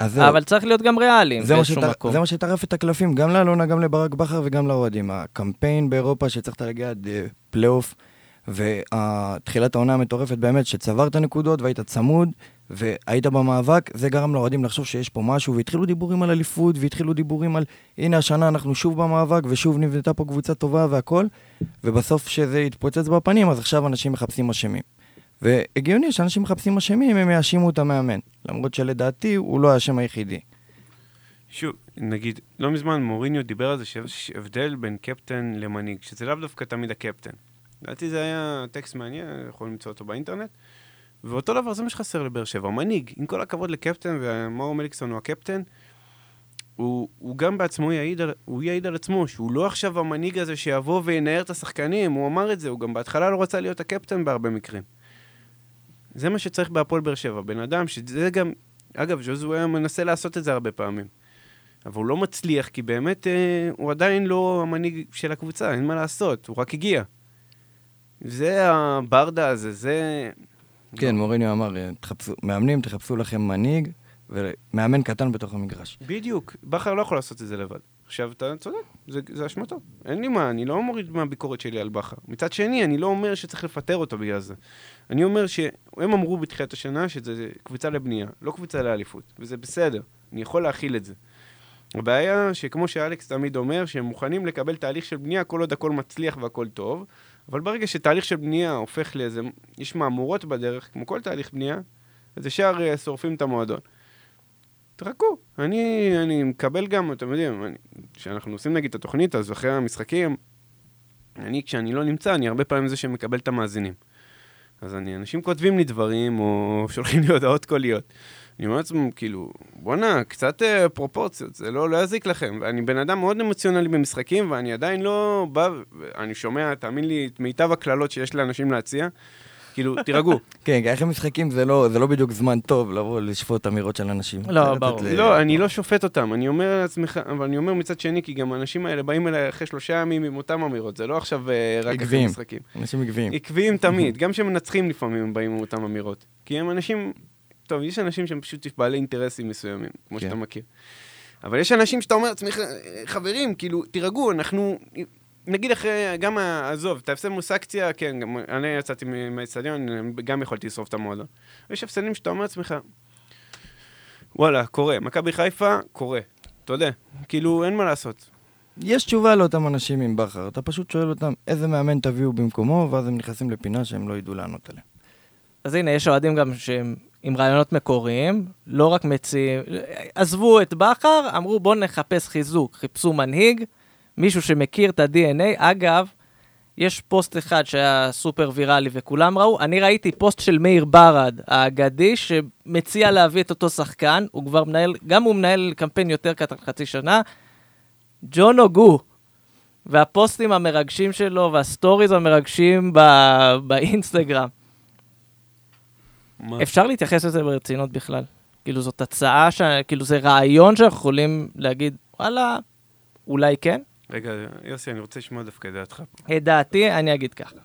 אז זהו. אבל צריך להיות גם ריאליים באיזשהו. מקום. זה מה שטרף את הקלפים, גם לאלונה, גם לברק בכר וגם לאוהדים. הקמפיין באירופה שצריך להגיע עד אה, פלייאוף, ותחילת העונה המטורפת באמת, שצברת נקודות והיית צמוד, והיית במאבק, זה גרם לאוהדים לחשוב שיש פה משהו, והתחילו דיבורים על אליפות, והתחילו דיבורים על, הנה השנה אנחנו שוב במאבק, ושוב נבנתה פה קבוצה טובה והכל, ובסוף שזה יתפוצץ בפנים, אז עכשיו אנשים מחפשים אשמים. והגיוני שאנשים מחפשים אשמים, הם יאשימו את המאמן. למרות שלדעתי הוא לא האשם היחידי. שוב, נגיד, לא מזמן מוריניו דיבר על זה שיש הבדל בין קפטן למנהיג, שזה לאו דווקא תמיד הקפטן. לדעתי זה היה טקסט מעניין, יכולים למצוא אותו באינטרנט. ואותו דבר, זה מה שחסר לבאר שבע, מנהיג. עם כל הכבוד לקפטן, ומאור מליקסון הוא הקפטן, הוא, הוא גם בעצמו יעיד על, הוא יעיד על עצמו, שהוא לא עכשיו המנהיג הזה שיבוא וינער את השחקנים, הוא אמר את זה, הוא גם בהתחלה לא רצה להיות הקפטן בהרבה מקרים. זה מה שצריך בהפועל באר שבע, בן אדם שזה גם, אגב, ז'וזו היה מנסה לעשות את זה הרבה פעמים. אבל הוא לא מצליח, כי באמת אה, הוא עדיין לא המנהיג של הקבוצה, אין מה לעשות, הוא רק הגיע. זה הברדה הזה, זה... כן, מוריניו אמר, תחפשו, מאמנים, תחפשו לכם מנהיג, ומאמן קטן בתוך המגרש. בדיוק, בכר לא יכול לעשות את זה לבד. עכשיו, אתה צודק, זה, זה אשמתו. אין לי מה, אני לא מוריד מהביקורת שלי על בכר. מצד שני, אני לא אומר שצריך לפטר אותו בגלל זה. אני אומר שהם אמרו בתחילת השנה שזה קבוצה לבנייה, לא קבוצה לאליפות, וזה בסדר, אני יכול להכיל את זה. הבעיה שכמו שאלכס תמיד אומר, שהם מוכנים לקבל תהליך של בנייה כל עוד הכל מצליח והכל טוב, אבל ברגע שתהליך של בנייה הופך לאיזה, יש מהמורות בדרך, כמו כל תהליך בנייה, אז ישר אה, שורפים את המועדון. תחכו, אני, אני מקבל גם, אתם יודעים, אני- כשאנחנו עושים נגיד את התוכנית, אז אחרי המשחקים, אני, כשאני לא נמצא, אני הרבה פעמים זה שמקבל את המאזינים. אז אני, אנשים כותבים לי דברים, או *laughs* שולחים לי הודעות קוליות. אני אומר לעצמם, כאילו, בואנה, קצת אה, פרופורציות, זה לא, לא יזיק לכם. ואני בן אדם מאוד אמוציונלי במשחקים, ואני עדיין לא בא, אני שומע, תאמין לי, את מיטב הקללות שיש לאנשים להציע. כאילו, תירגעו. כן, כי אחרי משחקים זה לא, זה לא בדיוק זמן טוב לבוא לשפוט אמירות של אנשים. לא, ברור. ל- לא, אני לא שופט אותם, אני אומר לעצמך, אבל אני אומר מצד שני, כי גם האנשים האלה באים אליי אחרי שלושה ימים עם אותם אמירות, זה לא עכשיו אה, רק אחרי. משחקים. אנשים עקביים. עקביים תמיד, *laughs* גם כשמנצחים לפעמים הם באים עם אותם אמירות. כי הם אנשים, טוב, יש אנשים שהם פשוט בעלי אינטרסים מסוימים, כמו כן. שאתה מכיר. אבל יש אנשים שאתה אומר לעצמך, חברים, כאילו, תירגעו, אנחנו... נגיד אחרי, גם, עזוב, אתה הפסד מול סקציה, כן, גם אני יצאתי מהאצטדיון, גם יכולתי לשרוף את המועדון. יש הפסדים שאתה אומר לעצמך, וואלה, קורה. מכבי חיפה, קורה. אתה יודע, כאילו, אין מה לעשות. יש תשובה לאותם אנשים עם בכר, אתה פשוט שואל אותם איזה מאמן תביאו במקומו, ואז הם נכנסים לפינה שהם לא ידעו לענות עליה. אז הנה, יש אוהדים גם שהם עם רעיונות מקוריים, לא רק מציעים, עזבו את בכר, אמרו בואו נחפש חיזוק, חיפשו מנהיג, מישהו שמכיר את ה-DNA. אגב, יש פוסט אחד שהיה סופר ויראלי וכולם ראו, אני ראיתי פוסט של מאיר ברד, האגדי, שמציע להביא את אותו שחקן, הוא כבר מנהל, גם הוא מנהל קמפיין יותר קטן חצי שנה, ג'ון אוגו. והפוסטים המרגשים שלו וה stories המרגשים ב- באינסטגרם. מה? אפשר להתייחס לזה ברצינות בכלל. כאילו זאת הצעה, ש... כאילו זה רעיון שאנחנו יכולים להגיד, וואלה, אולי כן? רגע, יוסי, אני רוצה לשמוע דווקא את דעתך. את דעתי, אני אגיד ככה.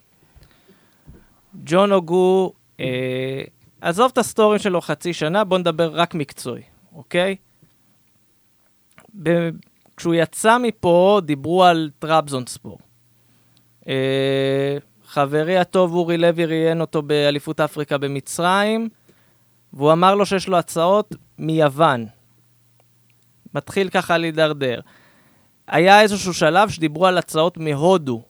ג'ון אוגו, אה, עזוב את הסטורים שלו חצי שנה, בוא נדבר רק מקצועי, אוקיי? ב... כשהוא יצא מפה, דיברו על טראבזונספור. אה, חברי הטוב אורי לוי ראיין אותו באליפות אפריקה במצרים, והוא אמר לו שיש לו הצעות מיוון. מתחיל ככה להידרדר. היה איזשהו שלב שדיברו על הצעות מהודו.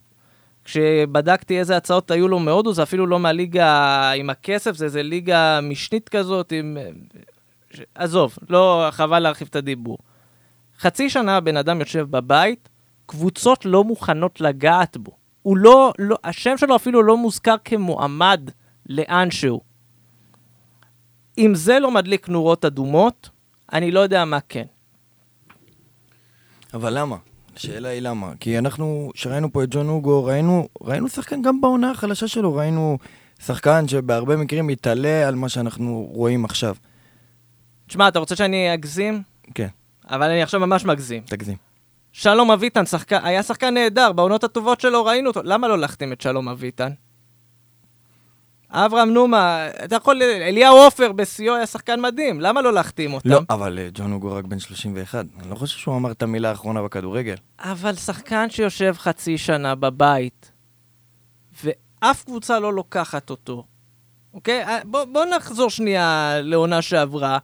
כשבדקתי איזה הצעות היו לו מהודו, זה אפילו לא מהליגה עם הכסף, זה איזה ליגה משנית כזאת עם... ש- עזוב, לא, חבל להרחיב את הדיבור. חצי שנה הבן אדם יושב בבית, קבוצות לא מוכנות לגעת בו. הוא לא, לא, השם שלו אפילו לא מוזכר כמועמד לאנשהו. אם זה לא מדליק נורות אדומות, אני לא יודע מה כן. אבל למה? השאלה היא למה. כי אנחנו, כשראינו פה את ג'ון אוגו, ראינו, ראינו שחקן גם בעונה החלשה שלו, ראינו שחקן שבהרבה מקרים מתעלה על מה שאנחנו רואים עכשיו. תשמע, אתה רוצה שאני אגזים? כן, אבל אני עכשיו ממש מגזים. תגזים. שלום אביטן שחקן, היה שחקן נהדר, בעונות הטובות שלו ראינו אותו. למה לא להחתים את שלום אביטן? אברהם נומה, אתה יכול, אליהו עופר בשיאו היה שחקן מדהים, למה לא להחתים אותם? לא, אבל אה, ג'ון אוגו רק בן 31. אני לא חושב שהוא אמר את המילה האחרונה בכדורגל. אבל שחקן שיושב חצי שנה בבית, ואף קבוצה לא לוקחת אותו, אוקיי? אה, בוא, בוא נחזור שנייה לעונה שעברה.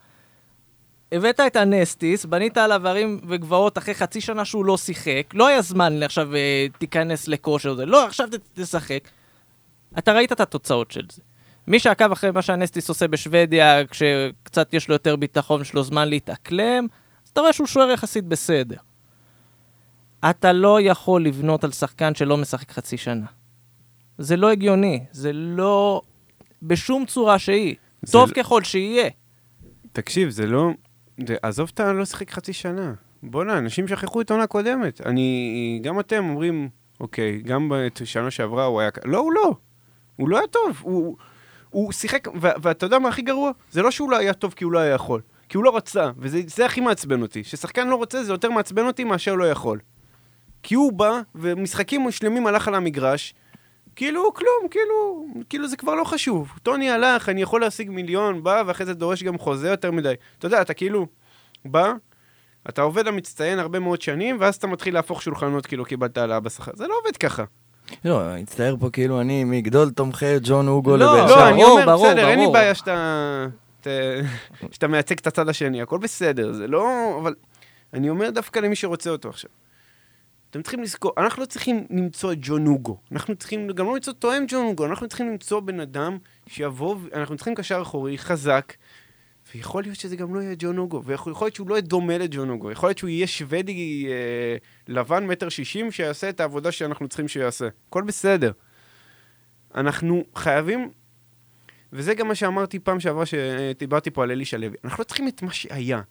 הבאת את הנסטיס, בנית עליו הרים וגבעות אחרי חצי שנה שהוא לא שיחק, לא היה זמן עכשיו אה, תיכנס לכושר לא, עכשיו תשחק. אתה ראית את התוצאות של זה. מי שעקב אחרי מה שהנסטיס עושה בשוודיה, כשקצת יש לו יותר ביטחון, יש לו זמן להתאקלם, אז אתה רואה שהוא שוער יחסית בסדר. אתה לא יכול לבנות על שחקן שלא משחק חצי שנה. זה לא הגיוני, זה לא... בשום צורה שהיא. טוב לא- ככל שיהיה. תקשיב, זה לא... זה, עזוב את הלא שיחק חצי שנה. בואנה, אנשים שכחו את העונה הקודמת. אני... גם אתם אומרים, אוקיי, גם בשנה שעברה הוא היה... לא, הוא לא. הוא לא היה טוב. הוא, הוא שיחק... ואתה יודע מה הכי גרוע? זה לא שהוא לא היה טוב כי הוא לא היה יכול. כי הוא לא רצה, וזה זה הכי מעצבן אותי. ששחקן לא רוצה זה יותר מעצבן אותי מאשר לא יכול. כי הוא בא, ומשחקים שלמים הלך על המגרש, כאילו כלום, כאילו, כאילו זה כבר לא חשוב. טוני הלך, אני יכול להשיג מיליון, בא, ואחרי זה דורש גם חוזה יותר מדי. אתה יודע, אתה כאילו, בא, אתה עובד המצטיין הרבה מאוד שנים, ואז אתה מתחיל להפוך שולחנות כאילו קיבלת העלאה בשכר. זה לא עובד ככה. לא, הצטער פה כאילו אני מגדול תומכי ג'ון אוגו לא, לבאר לא, שבע. אני אומר, ברור, בסדר, אין לי. בעיה שאתה... ת- שאתה מייצג את הצד השני, הכל בסדר, זה לא... אבל אני אומר דווקא למי שרוצה אותו עכשיו. אתם צריכים לזכור, אנחנו לא צריכים למצוא את ג'ון אוגו. אנחנו צריכים גם לא למצוא תואם ג'ון אוגו, אנחנו צריכים למצוא בן אדם שיבוא, אנחנו צריכים קשר אחורי, חזק, ויכול להיות שזה גם לא יהיה ג'ון אוגו, ויכול להיות שהוא לא יהיה דומה לג'ון אוגו, יכול להיות שהוא יהיה שוודי אה, לבן מטר שישים, שיעשה את העבודה שאנחנו צריכים שהוא יעשה. הכל בסדר. אנחנו חייבים וזה גם מה שאמרתי פעם שעברה שדיברתי פה על אלישע לוי. אנחנו לא צריכים את מה שהיה,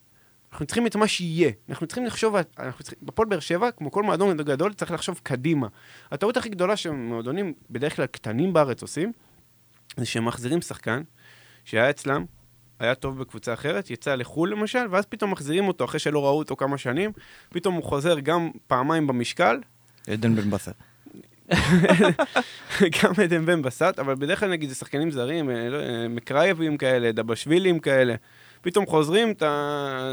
אנחנו צריכים את מה שיהיה. אנחנו צריכים לחשוב, אנחנו צריכים, בפועל באר שבע, כמו כל מועדון גדול, צריך לחשוב קדימה. הטעות הכי גדולה שמועדונים בדרך כלל קטנים בארץ עושים, זה שהם מחזירים שחקן שהיה אצלם, היה טוב בקבוצה אחרת, יצא לחו"ל למשל, ואז פתאום מחזירים אותו אחרי שלא ראו אותו כמה שנים, פתאום הוא חוזר גם פעמיים במשקל, עדן בן בסט. *laughs* גם עדן בן בסט, אבל בדרך כלל נגיד זה שחקנים זרים, אה, לא, אה, מקרייבים כאלה, דבשווילים כאלה, פתאום חוזרים, אתה,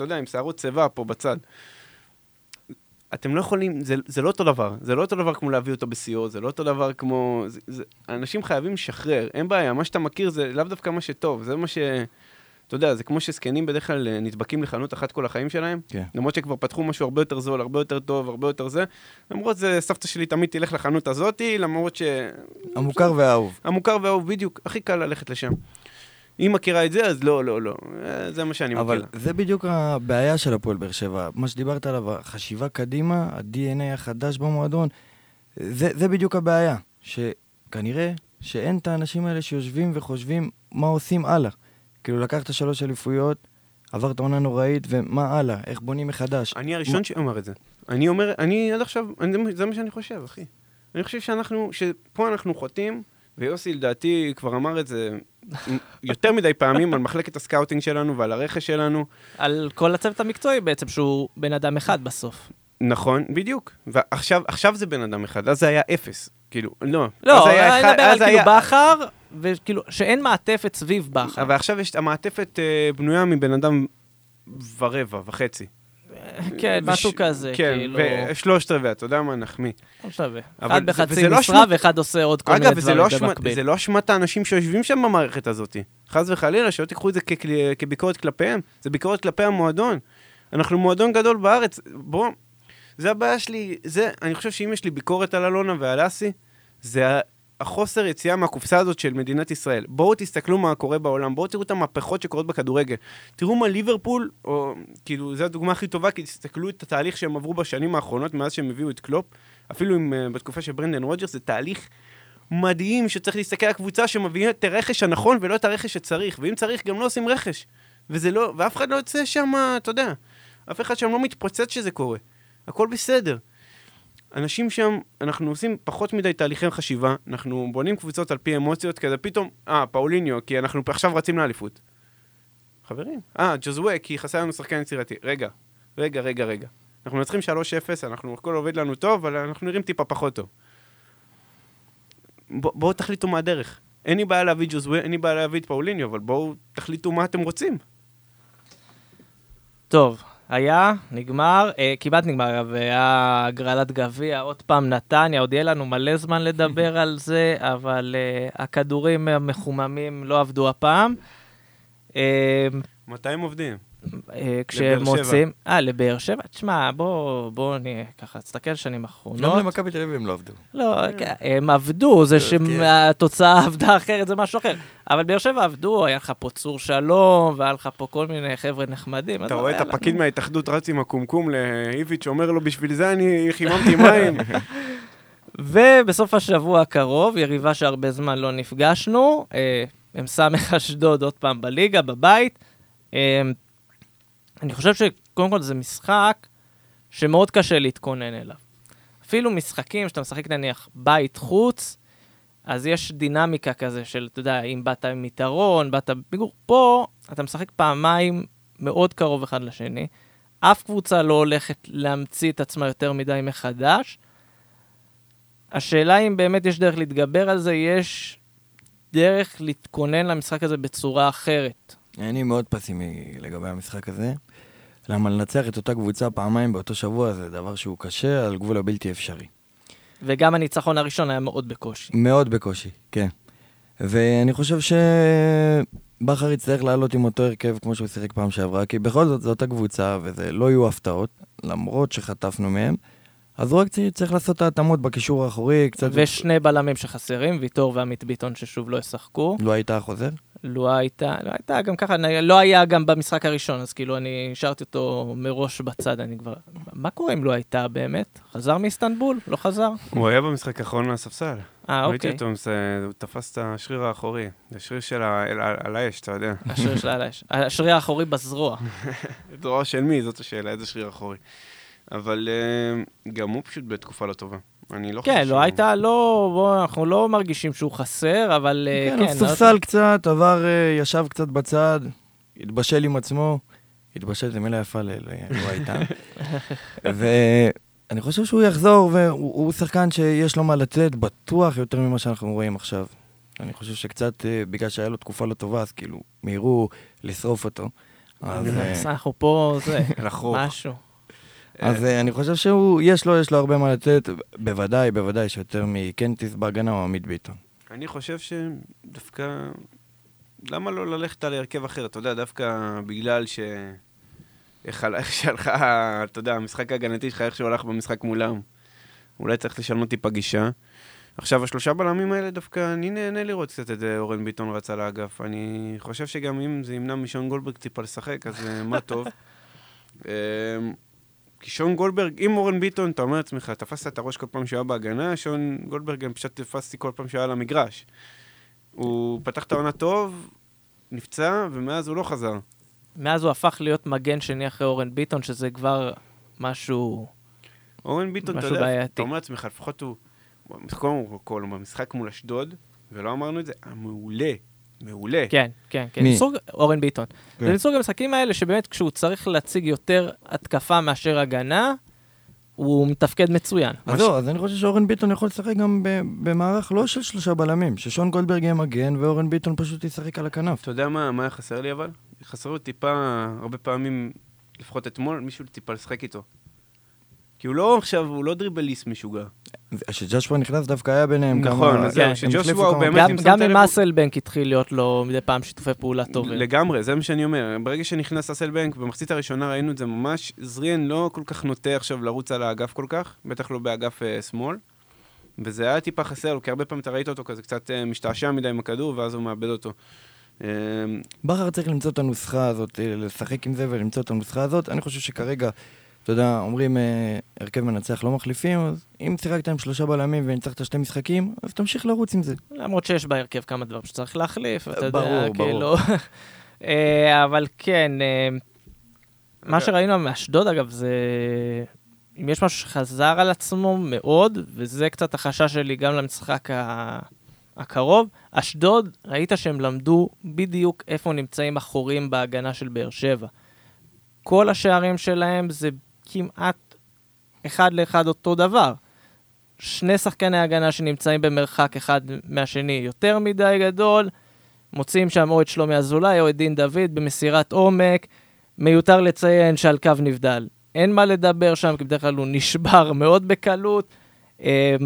יודע, עם שערות שיבה פה בצד. אתם לא יכולים, זה, זה לא אותו דבר, זה לא אותו דבר כמו להביא אותו בשיאו, זה לא אותו דבר כמו... זה, זה, אנשים חייבים לשחרר, אין בעיה, מה שאתה מכיר זה לאו דווקא מה שטוב, זה מה ש... אתה יודע, זה כמו שזקנים בדרך כלל אה, נדבקים לחנות אחת כל החיים שלהם, כן. למרות שכבר פתחו משהו הרבה יותר זול, הרבה יותר טוב, הרבה יותר זה. למרות זה, סבתא שלי תמיד תלך לחנות הזאתי, למרות ש... המוכר והאהוב. המוכר והאהוב, בדיוק, הכי קל ללכת לשם. אם מכירה את זה, אז לא, לא, לא. אה, זה מה שאני אבל מכיר. זה בדיוק הבעיה של הפועל באר שבע. מה שדיברת עליו, החשיבה קדימה, ה-DNA החדש במועדון, זה, זה בדיוק הבעיה. שכנראה שאין את האנשים האלה שיושבים וחושבים מה עושים הלאה. כאילו לקחת שלוש אליפויות, עברת עונה נוראית, ומה הלאה? איך בונים מחדש? אני הראשון שאומר את זה. אני אומר, אני עד עכשיו, אני, זה מה שאני חושב, אחי. אני חושב שאנחנו, שפה אנחנו חוטאים, ויוסי לדעתי כבר אמר את זה יותר מדי פעמים על מחלקת ה scouting שלנו ועל הרכש שלנו. על כל הצוות המקצועי בעצם, שהוא בן אדם אחד בסוף. נכון, בדיוק. ועכשיו עכשיו זה בן אדם אחד, אז זה היה אפס. כאילו, לא. לא, אני מדבר על כאילו היה- בכר, וכאילו, שאין מעטפת סביב בכר. אבל עכשיו יש, המעטפת אה, בנויה מבן אדם ורבע, וחצי. כן, משהו כזה, כן, כאילו, ושלושת רבעי, אתה יודע מה, נחמיא. לא שווה. אחד בחצי לא משרה, ואחד עושה עוד כל מיני אגב, לא, דברים במקביל. זה לא אשמת האנשים שיושבים שם במערכת הזאת. חס וחלילה, שלא תיקחו את זה כביקורת כלפיהם, זה ביקורת כלפי המועדון. אנחנו מועדון גדול בארץ, בוא... זה הבעיה שלי, זה, אני חושב שאם יש לי ביקורת על אלונה ועל אסי, זה החוסר יציאה מהקופסה הזאת של מדינת ישראל. בואו תסתכלו מה קורה בעולם, בואו תראו את המהפכות שקורות בכדורגל. תראו מה ליברפול, או כאילו, זו הדוגמה הכי טובה, כי תסתכלו את התהליך שהם עברו בשנים האחרונות, מאז שהם הביאו את קלופ, אפילו עם, uh, בתקופה של ברנדן רוג'רס, זה תהליך מדהים שצריך להסתכל על הקבוצה שמביאה את הרכש הנכון ולא את הרכש שצריך, ואם צריך גם לא עושים רכש. וזה לא, ואף אחד לא יוצא שם, אתה יודע, אף אחד שם לא מתפוצץ שזה קורה. הכל בסדר. אנשים שם, אנחנו עושים פחות מדי תהליכי חשיבה, אנחנו בונים קבוצות על פי אמוציות, כזה פתאום, אה, פאוליניו, כי אנחנו עכשיו רצים לאליפות. חברים, אה, ג'וזווה, כי חסר לנו שחקן יצירתי. רגע, רגע, רגע, רגע. אנחנו מנצחים 3-0, אנחנו, הכל עובד לנו טוב, אבל אנחנו נראים טיפה פחות טוב. בואו תחליטו מה הדרך. אין לי בעיה להביא ג'וזווה, אין לי בעיה להביא את פאוליניו, אבל בואו תחליטו מה אתם רוצים. טוב, היה, נגמר, אה, כמעט נגמר, אגב, היה הגרלת גביע, עוד פעם נתניה, עוד יהיה לנו מלא זמן לדבר על זה, *laughs* אבל אה, הכדורים המחוממים לא עבדו הפעם. אה, מתי הם עובדים? אה, כשהם לבאר שבע. מוצאים... אה, לבאר שבע? תשמע, בוא, בוא נהיה ככה, תסתכל שנים גם האחרונות. למכבי תל אביב הם לא עבדו. לא, כן, הם עבדו, זה כן. שהתוצאה עבדה אחרת, זה משהו אחר. אבל באר שבע עבדו, היה לך פה צור שלום, והיה לך פה כל מיני חבר'ה נחמדים. אתה רואה את הפקיד מההתאחדות רץ עם הקומקום לאיביץ', אומר לו, בשביל זה אני חיממתי מים. *laughs* ובסוף השבוע הקרוב, יריבה שהרבה זמן לא נפגשנו, אה, הם סמך אשדוד עוד פעם בליגה, בבית. אני חושב שקודם כל זה משחק שמאוד קשה להתכונן אליו. אפילו משחקים שאתה משחק נניח בית-חוץ, אז יש דינמיקה כזה של, אתה יודע, אם באת עם יתרון, באת בפיגור. פה אתה משחק פעמיים מאוד קרוב אחד לשני. אף קבוצה לא הולכת להמציא את עצמה יותר מדי מחדש. השאלה אם באמת יש דרך להתגבר על זה, יש דרך להתכונן למשחק הזה בצורה אחרת. אני מאוד פסימי לגבי המשחק הזה. למה לנצח את אותה קבוצה פעמיים באותו שבוע זה דבר שהוא קשה, על גבול הבלתי אפשרי. וגם הניצחון הראשון היה מאוד בקושי. מאוד בקושי, כן. ואני חושב שבכר יצטרך לעלות עם אותו הרכב כמו שהוא שיחק פעם שעברה, כי בכל זאת זו אותה קבוצה וזה לא יהיו הפתעות, למרות שחטפנו מהם. אז הוא רק צריך- לעשות את ההתאמות בקישור האחורי, קצת... ושני בלמים שחסרים, ויטור ועמית ביטון ששוב לא ישחקו. לא הייתה חוזר? לו הייתה, לא הייתה גם ככה, לא היה גם במשחק הראשון, אז כאילו אני השארתי אותו מראש בצד, אני כבר... מה קורה אם לא הייתה באמת? חזר מאיסטנבול? לא חזר? הוא היה במשחק האחרון מהספסל. אה, ראיתי אוקיי. אותו, הוא תפס את השריר האחורי. זה שריר של ה- על- על על האש, אתה יודע. השריר של האש. השריר האחורי בזרוע. *laughs* זרוע של מי? זאת השאלה, איזה שריר אחורי. אבל אה, גם הוא פשוט בתקופה לא טובה. אני לא חושב כן, לא הייתה, לא, בוא, אנחנו לא מרגישים שהוא חסר, אבל אה, כן, כן. הוא ספסל קצת, עבר, אה, ישב קצת בצד, התבשל עם עצמו. התבשל זה מילה יפה ל- ל- לא הייתה. *laughs* ואני חושב שהוא יחזור, והוא הוא שחקן שיש לו מה לתת, בטוח יותר ממה שאנחנו רואים עכשיו. אני חושב שקצת, אה, בגלל שהיה לו תקופה לא טובה, אז כאילו, מיהרו לשרוף אותו. אז, אנחנו פה, זה. *laughs* משהו. אז אה, אני חושב שהוא, יש לו, יש לו הרבה מה לתת, בוודאי, בוודאי שיותר מקנטיס בהגנה או עמית ביטון. אני חושב שדווקא... למה לא ללכת על הרכב אחר? אתה יודע, דווקא בגלל ש... איך איך שהלכה, אתה יודע, המשחק ההגנתי שלך, איך שהוא הלך במשחק מולם. אולי צריך לשנות טיפה גישה. עכשיו, השלושה בלמים האלה, דווקא אני נהנה לראות קצת את אה, אורן ביטון רץ על האגף. אני חושב שגם אם זה ימנע משון גולדברג טיפה לשחק, אז אה, מה טוב. *laughs* כי שון גולדברג, אם אורן ביטון, אתה אומר לעצמך, תפסת את הראש כל פעם שהוא היה בהגנה, שון גולדברג גם פשוט תפסתי כל פעם שהוא היה על המגרש. הוא פתח את העונה טוב, נפצע, ומאז הוא לא חזר. מאז הוא הפך להיות מגן שני אחרי אורן ביטון, שזה כבר משהו... אורן ביטון, אתה משהו יודע, בעייתי. אתה אומר לעצמך, לפחות הוא במשחק מול אשדוד, ולא אמרנו את זה, המעולה, מעולה. כן, כן, כן. מי? מסוג אורן ביטון. כן. זה מסוג המשחקים האלה שבאמת כשהוא צריך להציג יותר התקפה מאשר הגנה, הוא מתפקד מצוין. אז זהו, אז אני חושב שאורן ביטון יכול לשחק גם ב- במערך לא של שלושה בלמים, ששון גולדברג יהיה מגן ואורן ביטון פשוט ישחק על הכנף. אתה יודע מה, מה היה חסר לי אבל? חסר לי טיפה, הרבה פעמים, לפחות אתמול, מישהו טיפה לשחק איתו. כי הוא לא עכשיו, הוא לא דריבליסט משוגע. כשג'שפר נכנס דווקא היה ביניהם כמה... נכון, אז זהו, הם שג'ושוע החליפו הוא באמת... גם- עם אסלבנק התחיל להיות לו מדי פעם שיתופי פעולה טובים. לגמרי, זה מה שאני אומר. ברגע שנכנס אסלבנק, במחצית הראשונה ראינו את זה ממש, זריאן לא כל כך נוטה עכשיו לרוץ על האגף כל כך, בטח לא באגף אה, שמאל. וזה היה טיפה חסר לו, כי הרבה פעמים אתה ראית אותו כזה קצת אה, משתעשע מדי עם הכדור, ואז הוא מאבד אותו. אה, בכר צריך למצוא את הנוסחה הזאת, לשחק עם זה ולמצוא את הנוסחה הזאת. אני חושב שכרגע, אתה יודע, אומרים אה, הרכב מנצח לא מחליפים, אז אם שיחקת עם שלושה בלמים וניצחת שתי משחקים, אז תמשיך לרוץ עם זה. למרות שיש בהרכב כמה דברים שצריך להחליף, אתה יודע, ברור, ברור. כאילו... *laughs* אה, אבל כן, אה, מה שראינו מאשדוד, אגב, זה... אם יש משהו שחזר על עצמו מאוד, וזה קצת החשש שלי גם למשחק ה- הקרוב, אשדוד, ראית שהם למדו בדיוק איפה נמצאים החורים בהגנה של באר שבע. כל השערים שלהם זה כמעט אחד לאחד אותו דבר. שני שחקני הגנה שנמצאים במרחק אחד מהשני יותר מדי גדול, מוצאים שם או את שלומי אזולאי או את דין דוד במסירת עומק. מיותר לציין שעל קו נבדל. אין מה לדבר שם, כי בדרך כלל הוא נשבר *laughs* מאוד בקלות. אה,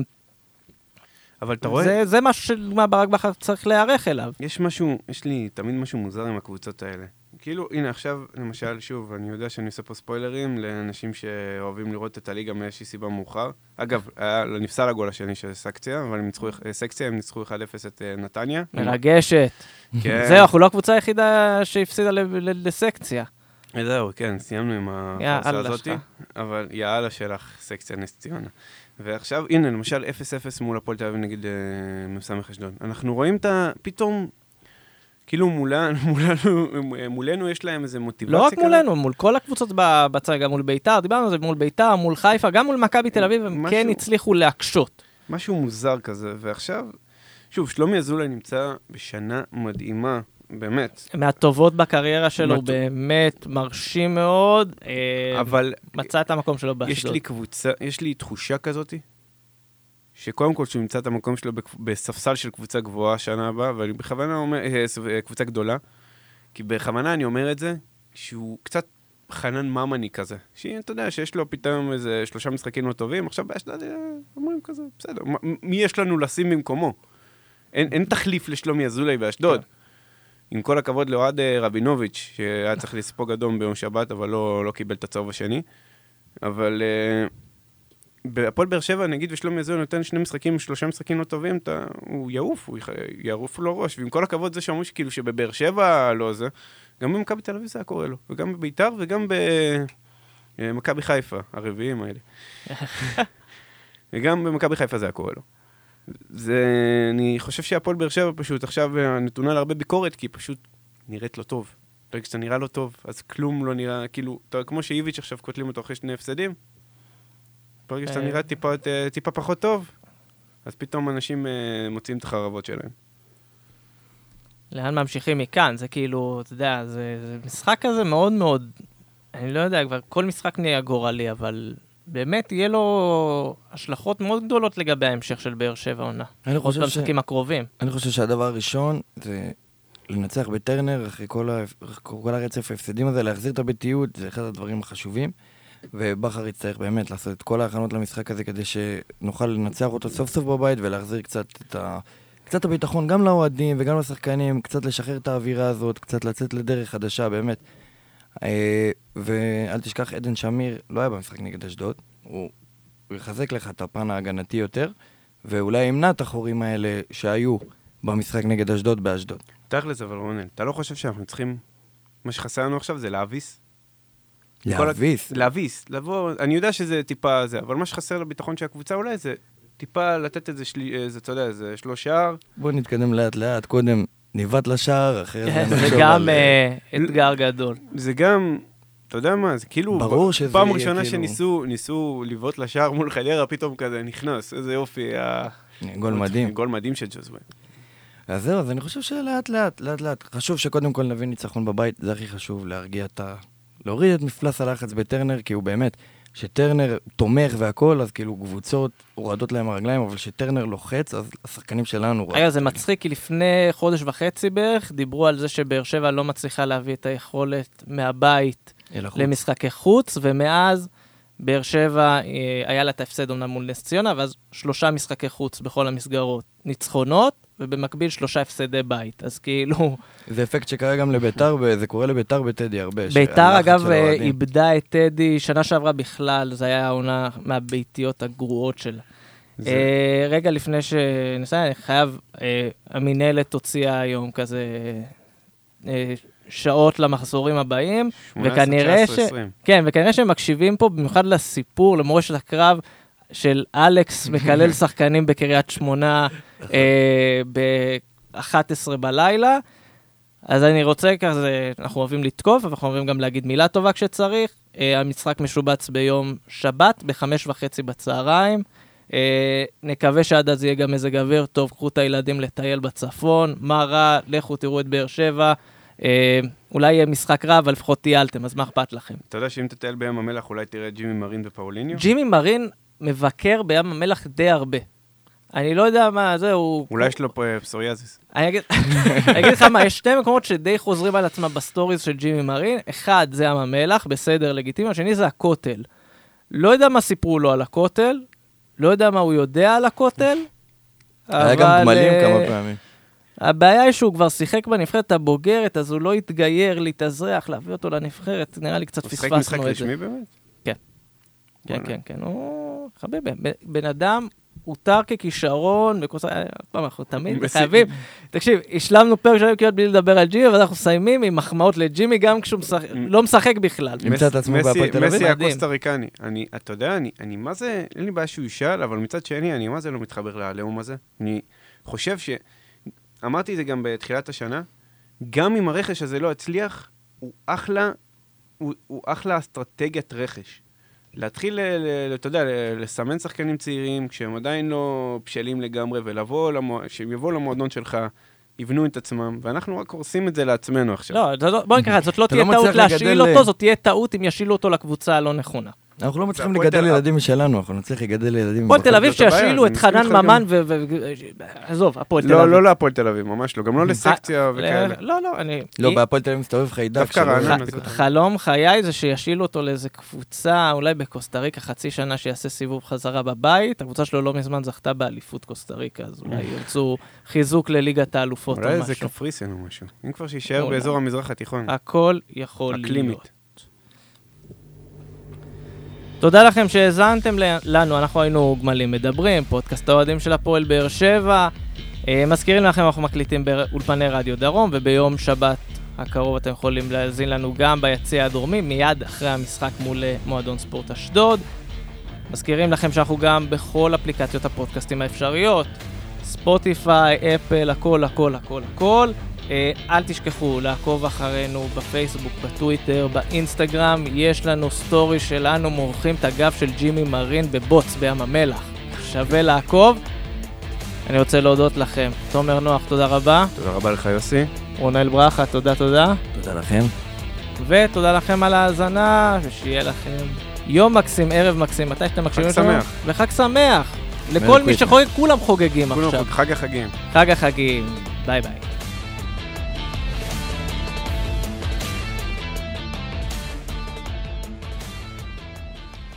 אבל אתה רואה, זה, זה משהו שלדוגמה ברק בכר צריך להיערך אליו. יש משהו, יש לי תמיד משהו מוזר עם הקבוצות האלה. כאילו, הנה עכשיו, למשל, שוב, אני יודע שאני עושה פה ספוילרים לאנשים שאוהבים לראות את הליגה מאיזושהי סיבה מאוחר. אגב, היה, נפסל הגול השני של סקציה, אבל הם ניצחו, אה, סקציה, הם ניצחו 1-0 את אה, נתניה. *laughs* מרגשת. כן. זהו, אנחנו לא הקבוצה היחידה שהפסידה לסקציה. אה, זהו, כן, סיימנו עם הפרסה יאללה הזאת. אבל יאללה שלך, סקציה נס ציונה. ועכשיו, הנה, למשל 0-0 מול הפועל תל אביב נגד אה, מ"ס אשדוד. אנחנו רואים את ה... פתאום, כאילו מולה, *laughs* מולנו, מולנו יש להם איזה מוטיבציה לא רק. מולנו, מול כל הקבוצות בצד, גם מול ביתר, דיברנו על זה, מול ביתר, מול חיפה, גם מול מכבי תל אביב, הם משהו- כן הצליחו להקשות. משהו מוזר כזה, ועכשיו, שוב, שלומי אזולאי נמצא בשנה מדהימה, באמת, מהטובות בקריירה שלו, מהטוב- באמת מרשים מאוד. אה, אבל מצא את המקום שלו יש באשדוד. לי קבוצה, יש לי תחושה כזאת, שקודם כל שהוא ימצא את המקום שלו בספסל של קבוצה גבוהה שנה הבאה, ואני בכוונה אומר, אה, אה, קבוצה גדולה, כי בכוונה אני אומר את זה, שהוא קצת חנן ממני כזה, שאתה יודע, שיש לו פתאום איזה שלושה משחקים לא טובים, עכשיו באשדוד אה, אומרים כזה, בסדר, מי יש לנו לשים במקומו? אין, אין תחליף לשלומי אזולאי באשדוד. עם כל הכבוד לאוהד רבינוביץ', שהיה צריך לספוג אדום ביום שבת, אבל לא, לא קיבל את הצהוב השני. אבל uh, בהפועל באר שבע, נגיד ושלומי אזולאי נותן שני משחקים, שלושה משחקים לא טובים, אתה, הוא יעוף, הוא יערוף לו ראש. ועם כל הכבוד זה שאמרו שכאילו שבבאר שבע לא זה, גם במכבי תל אביב זה היה קורה לו, וגם בביתר וגם במכבי חיפה, הרביעים האלה. *laughs* וגם במכבי חיפה זה היה קורה לו. זה, אני חושב שהפועל באר שבע פשוט עכשיו אה, נתונה להרבה ביקורת, כי היא פשוט נראית לא טוב. ברגע שאתה נראה לא טוב, אז כלום לא נראה, כאילו, אתה, כמו שאיביץ' עכשיו קוטלים אותו אחרי שני הפסדים, ברגע שאתה אה. נראה טיפה, אה, טיפה פחות טוב, אז פתאום אנשים אה, מוציאים את החרבות שלהם. לאן ממשיכים מכאן? זה כאילו, אתה יודע, זה, זה משחק כזה מאוד מאוד, אני לא יודע, כבר כל משחק נהיה גורלי, אבל באמת יהיה לו השלכות מאוד גדולות לגבי ההמשך של באר שבע עונה. אני חושב, ש... במשחקים הקרובים. אני חושב שהדבר הראשון זה לנצח בטרנר אחרי כל, ה... כל הרצף ההפסדים הזה, להחזיר את הביתיות, זה אחד הדברים החשובים. ובכר יצטרך באמת לעשות את כל ההכנות למשחק הזה כדי שנוכל לנצח אותו סוף סוף בבית ולהחזיר קצת את ה... קצת הביטחון גם לאוהדים וגם לשחקנים, קצת לשחרר את האווירה הזאת, קצת לצאת לדרך חדשה, באמת. אה, ואל תשכח, עדן שמיר לא היה במשחק נגד אשדוד, הוא יחזק לך את הפן ההגנתי יותר, ואולי ימנע את החורים האלה שהיו במשחק נגד אשדוד באשדוד. תכלס, אבל רונן, אתה לא חושב שאנחנו צריכים, מה שחסר לנו עכשיו זה להביס? כל ה- להביס. להביס, לבוא, אני יודע שזה טיפה זה, אבל מה שחסר לביטחון של הקבוצה אולי זה טיפה לתת איזה, שלי, איזה, אתה יודע, איזה שלוש שער. בואו נתקדם לאט לאט, קודם ניווט לשער, אחרי זה כן, *laughs* זה נחשוב גם על... אה, אה, אתגר גדול. זה גם, אתה יודע מה, זה כאילו, ברור שזה פעם ראשונה כאילו- שניסו ניסו לבעוט לשער מול חדרה, פתאום כזה נכנס, איזה יופי. ה- גול מדהים. גול מדהים של ג'וזווה. אז זהו, אז אני חושב שלאט לאט, לאט לאט. חשוב שקודם כל נביא ניצחון בבית, זה הכי חשוב, להרגיע את ה... להוריד את מפלס הלחץ בטרנר, כי הוא באמת, שטרנר תומך והכל, אז כאילו קבוצות הורדות להם הרגליים, אבל כשטרנר לוחץ, אז השחקנים שלנו... אגב, זה מצחיק, כי לפני חודש וחצי בערך, דיברו על זה שבאר שבע לא מצליחה להביא את היכולת מהבית. למשחקי חוץ, ומאז באר שבע, אה, היה לה את ההפסד אומנם מול נס ציונה, ואז שלושה משחקי חוץ בכל המסגרות ניצחונות, ובמקביל שלושה הפסדי בית. אז כאילו, זה אפקט שקרה גם לביתר, וזה קורה לביתר בטדי הרבה. ביתר אגב אה. איבדה את טדי, שנה שעברה בכלל, זה היה העונה מהביתיות הגרועות שלה. זה- אה, רגע לפני שנסיים, אני חייב, אה, המינהלת הוציאה היום כזה אה, שעות למחזורים הבאים, 18, וכנראה 19, ש- 20. כן, וכנראה שהם מקשיבים פה במיוחד לסיפור, למורשת הקרב של אלכס מקלל *laughs* שחקנים בקריית שמונה ב-11 בלילה. אז אני רוצה כזה, אנחנו אוהבים לתקוף, אבל אנחנו אוהבים גם להגיד מילה טובה כשצריך. אה, המשחק משובץ ביום שבת, בחמש וחצי בצהריים. אה, נקווה שעד אז יהיה גם מזג אוויר טוב, קחו את הילדים לטייל בצפון. מה רע, לכו תראו את באר שבע. אה, אולי יהיה משחק רע, אבל לפחות טיילתם, אז מה אכפת לכם? אתה יודע שאם תטייל בים המלח אולי תראה את ג'ימי מרין ופאוליניו? ג'ימי מרין מבקר בים המלח די הרבה. אני לא יודע מה, זה, הוא... אולי יש לו פה אה, פסוריאזיס. אני אגיד, *laughs* אני אגיד לך מה, יש שני מקומות שדי חוזרים על עצמם ב stories של ג'ימי מרין. אחד, זה ים המלח, בסדר, לגיטימי. השני זה הכותל. לא יודע מה סיפרו לו על הכותל, לא יודע מה הוא יודע על הכותל, היה גם אבל, גמלים אה, כמה פעמים. הבעיה היא שהוא כבר שיחק בנבחרת הבוגרת, אז הוא לא התגייר, להתאזרח, להביא אותו לנבחרת, נראה לי קצת הוא שיחק משחק פספסנו את זה. רשמי באמת? כן, וואלה. כן, כן, הוא... חביבי, בן אדם הותר ככישרון, אה, פעם, אנחנו תמיד. חייבים... תקשיב, השלמנו פרק שלנו כמעט בלי לדבר על ג'ימי, ואז אנחנו מסיימים עם מחמאות לג'ימי, גם כשהוא לא משחק בכלל. נמצא את עצמו מסי- בהפועל תל אביב? מסי מדהים. הקוסטה ריקני. אני, אתה יודע, אני, אני מה זה, אין לי בעיה שהוא ישאל, אבל מצד שני, אני מה זה לא מתחבר לעליהום הזה. אני חושב ש... אמרתי את זה גם בתחילת השנה, גם אם הרכש הזה לא הצליח, הוא אחלה, הוא, הוא אחלה אסטרטגיית רכש. להתחיל, ל- ל- אתה יודע, לסמן שחקנים צעירים כשהם עדיין לא בשלים לגמרי, ולבוא, למו... שהם יבואו למועדון שלך, יבנו את עצמם, ואנחנו רק הורסים את זה לעצמנו עכשיו. לא, זה לא- בוא נקרא, זאת לא תהיה לא טעות להשאיל אותו, זאת תהיה טעות אם ישאילו אותו לקבוצה הלא נכונה. אנחנו לא מצליחים לגדל תל- ילדים משלנו, אנחנו נצליח לגדל ילדים... הפועל תל אביב שישאילו אני את חנן. ממן ו... עזוב, הפועל תל לא, אביב. לא להפועל תל אביב, ממש לא. גם לא לסקציה וכאלה. לא, לא, אני... לא, בהפועל תל אביב מסתובב חיידק חלום חיי זה שישאילו אותו לאיזה קבוצה, אולי בקוסטה ריקה, חצי שנה שיעשה סיבוב חזרה בבית. הקבוצה שלו לא מזמן זכתה באליפות קוסטה ריקה, אז אולי ירצו חיזוק לליגת האלופות או אולי איזה משהו. קפריסין או משהו. אם כבר שיישאר. באזור המזרח התיכון. הכל יכול להיות. אקלימית. תודה לכם שהאזנתם לנו, אנחנו היינו גמלים מדברים, פודקאסט האוהדים של הפועל באר שבע. אה, מזכירים לכם, אנחנו מקליטים באולפני רדיו דרום, וביום שבת הקרוב אתם יכולים להאזין לנו גם ביציע הדרומי, מיד אחרי המשחק מול אה, מועדון ספורט אשדוד. מזכירים לכם שאנחנו גם בכל אפליקציות הפודקאסטים האפשריות, ספוטיפיי, אפל, הכל, הכל, הכל, הכל. אה, אל תשכחו לעקוב אחרינו בפייסבוק, בטוויטר, באינסטגרם. יש לנו story שלנו מורחים את הגב של ג'ימי מרין בבוץ בים המלח. שווה לעקוב. אני רוצה להודות לכם. תומר נוח, תודה רבה. תודה רבה לך, יוסי. רונל ברכה, תודה, תודה. תודה לכם. ותודה לכם על ההאזנה, ושיהיה לכם יום מקסים, ערב מקסים, מתי שאתם מקשיבים חג שמח. וחג שמח. לכל מי. שחוגג, כולם חוגגים עכשיו. חג החגים. חג החגים. ביי ביי.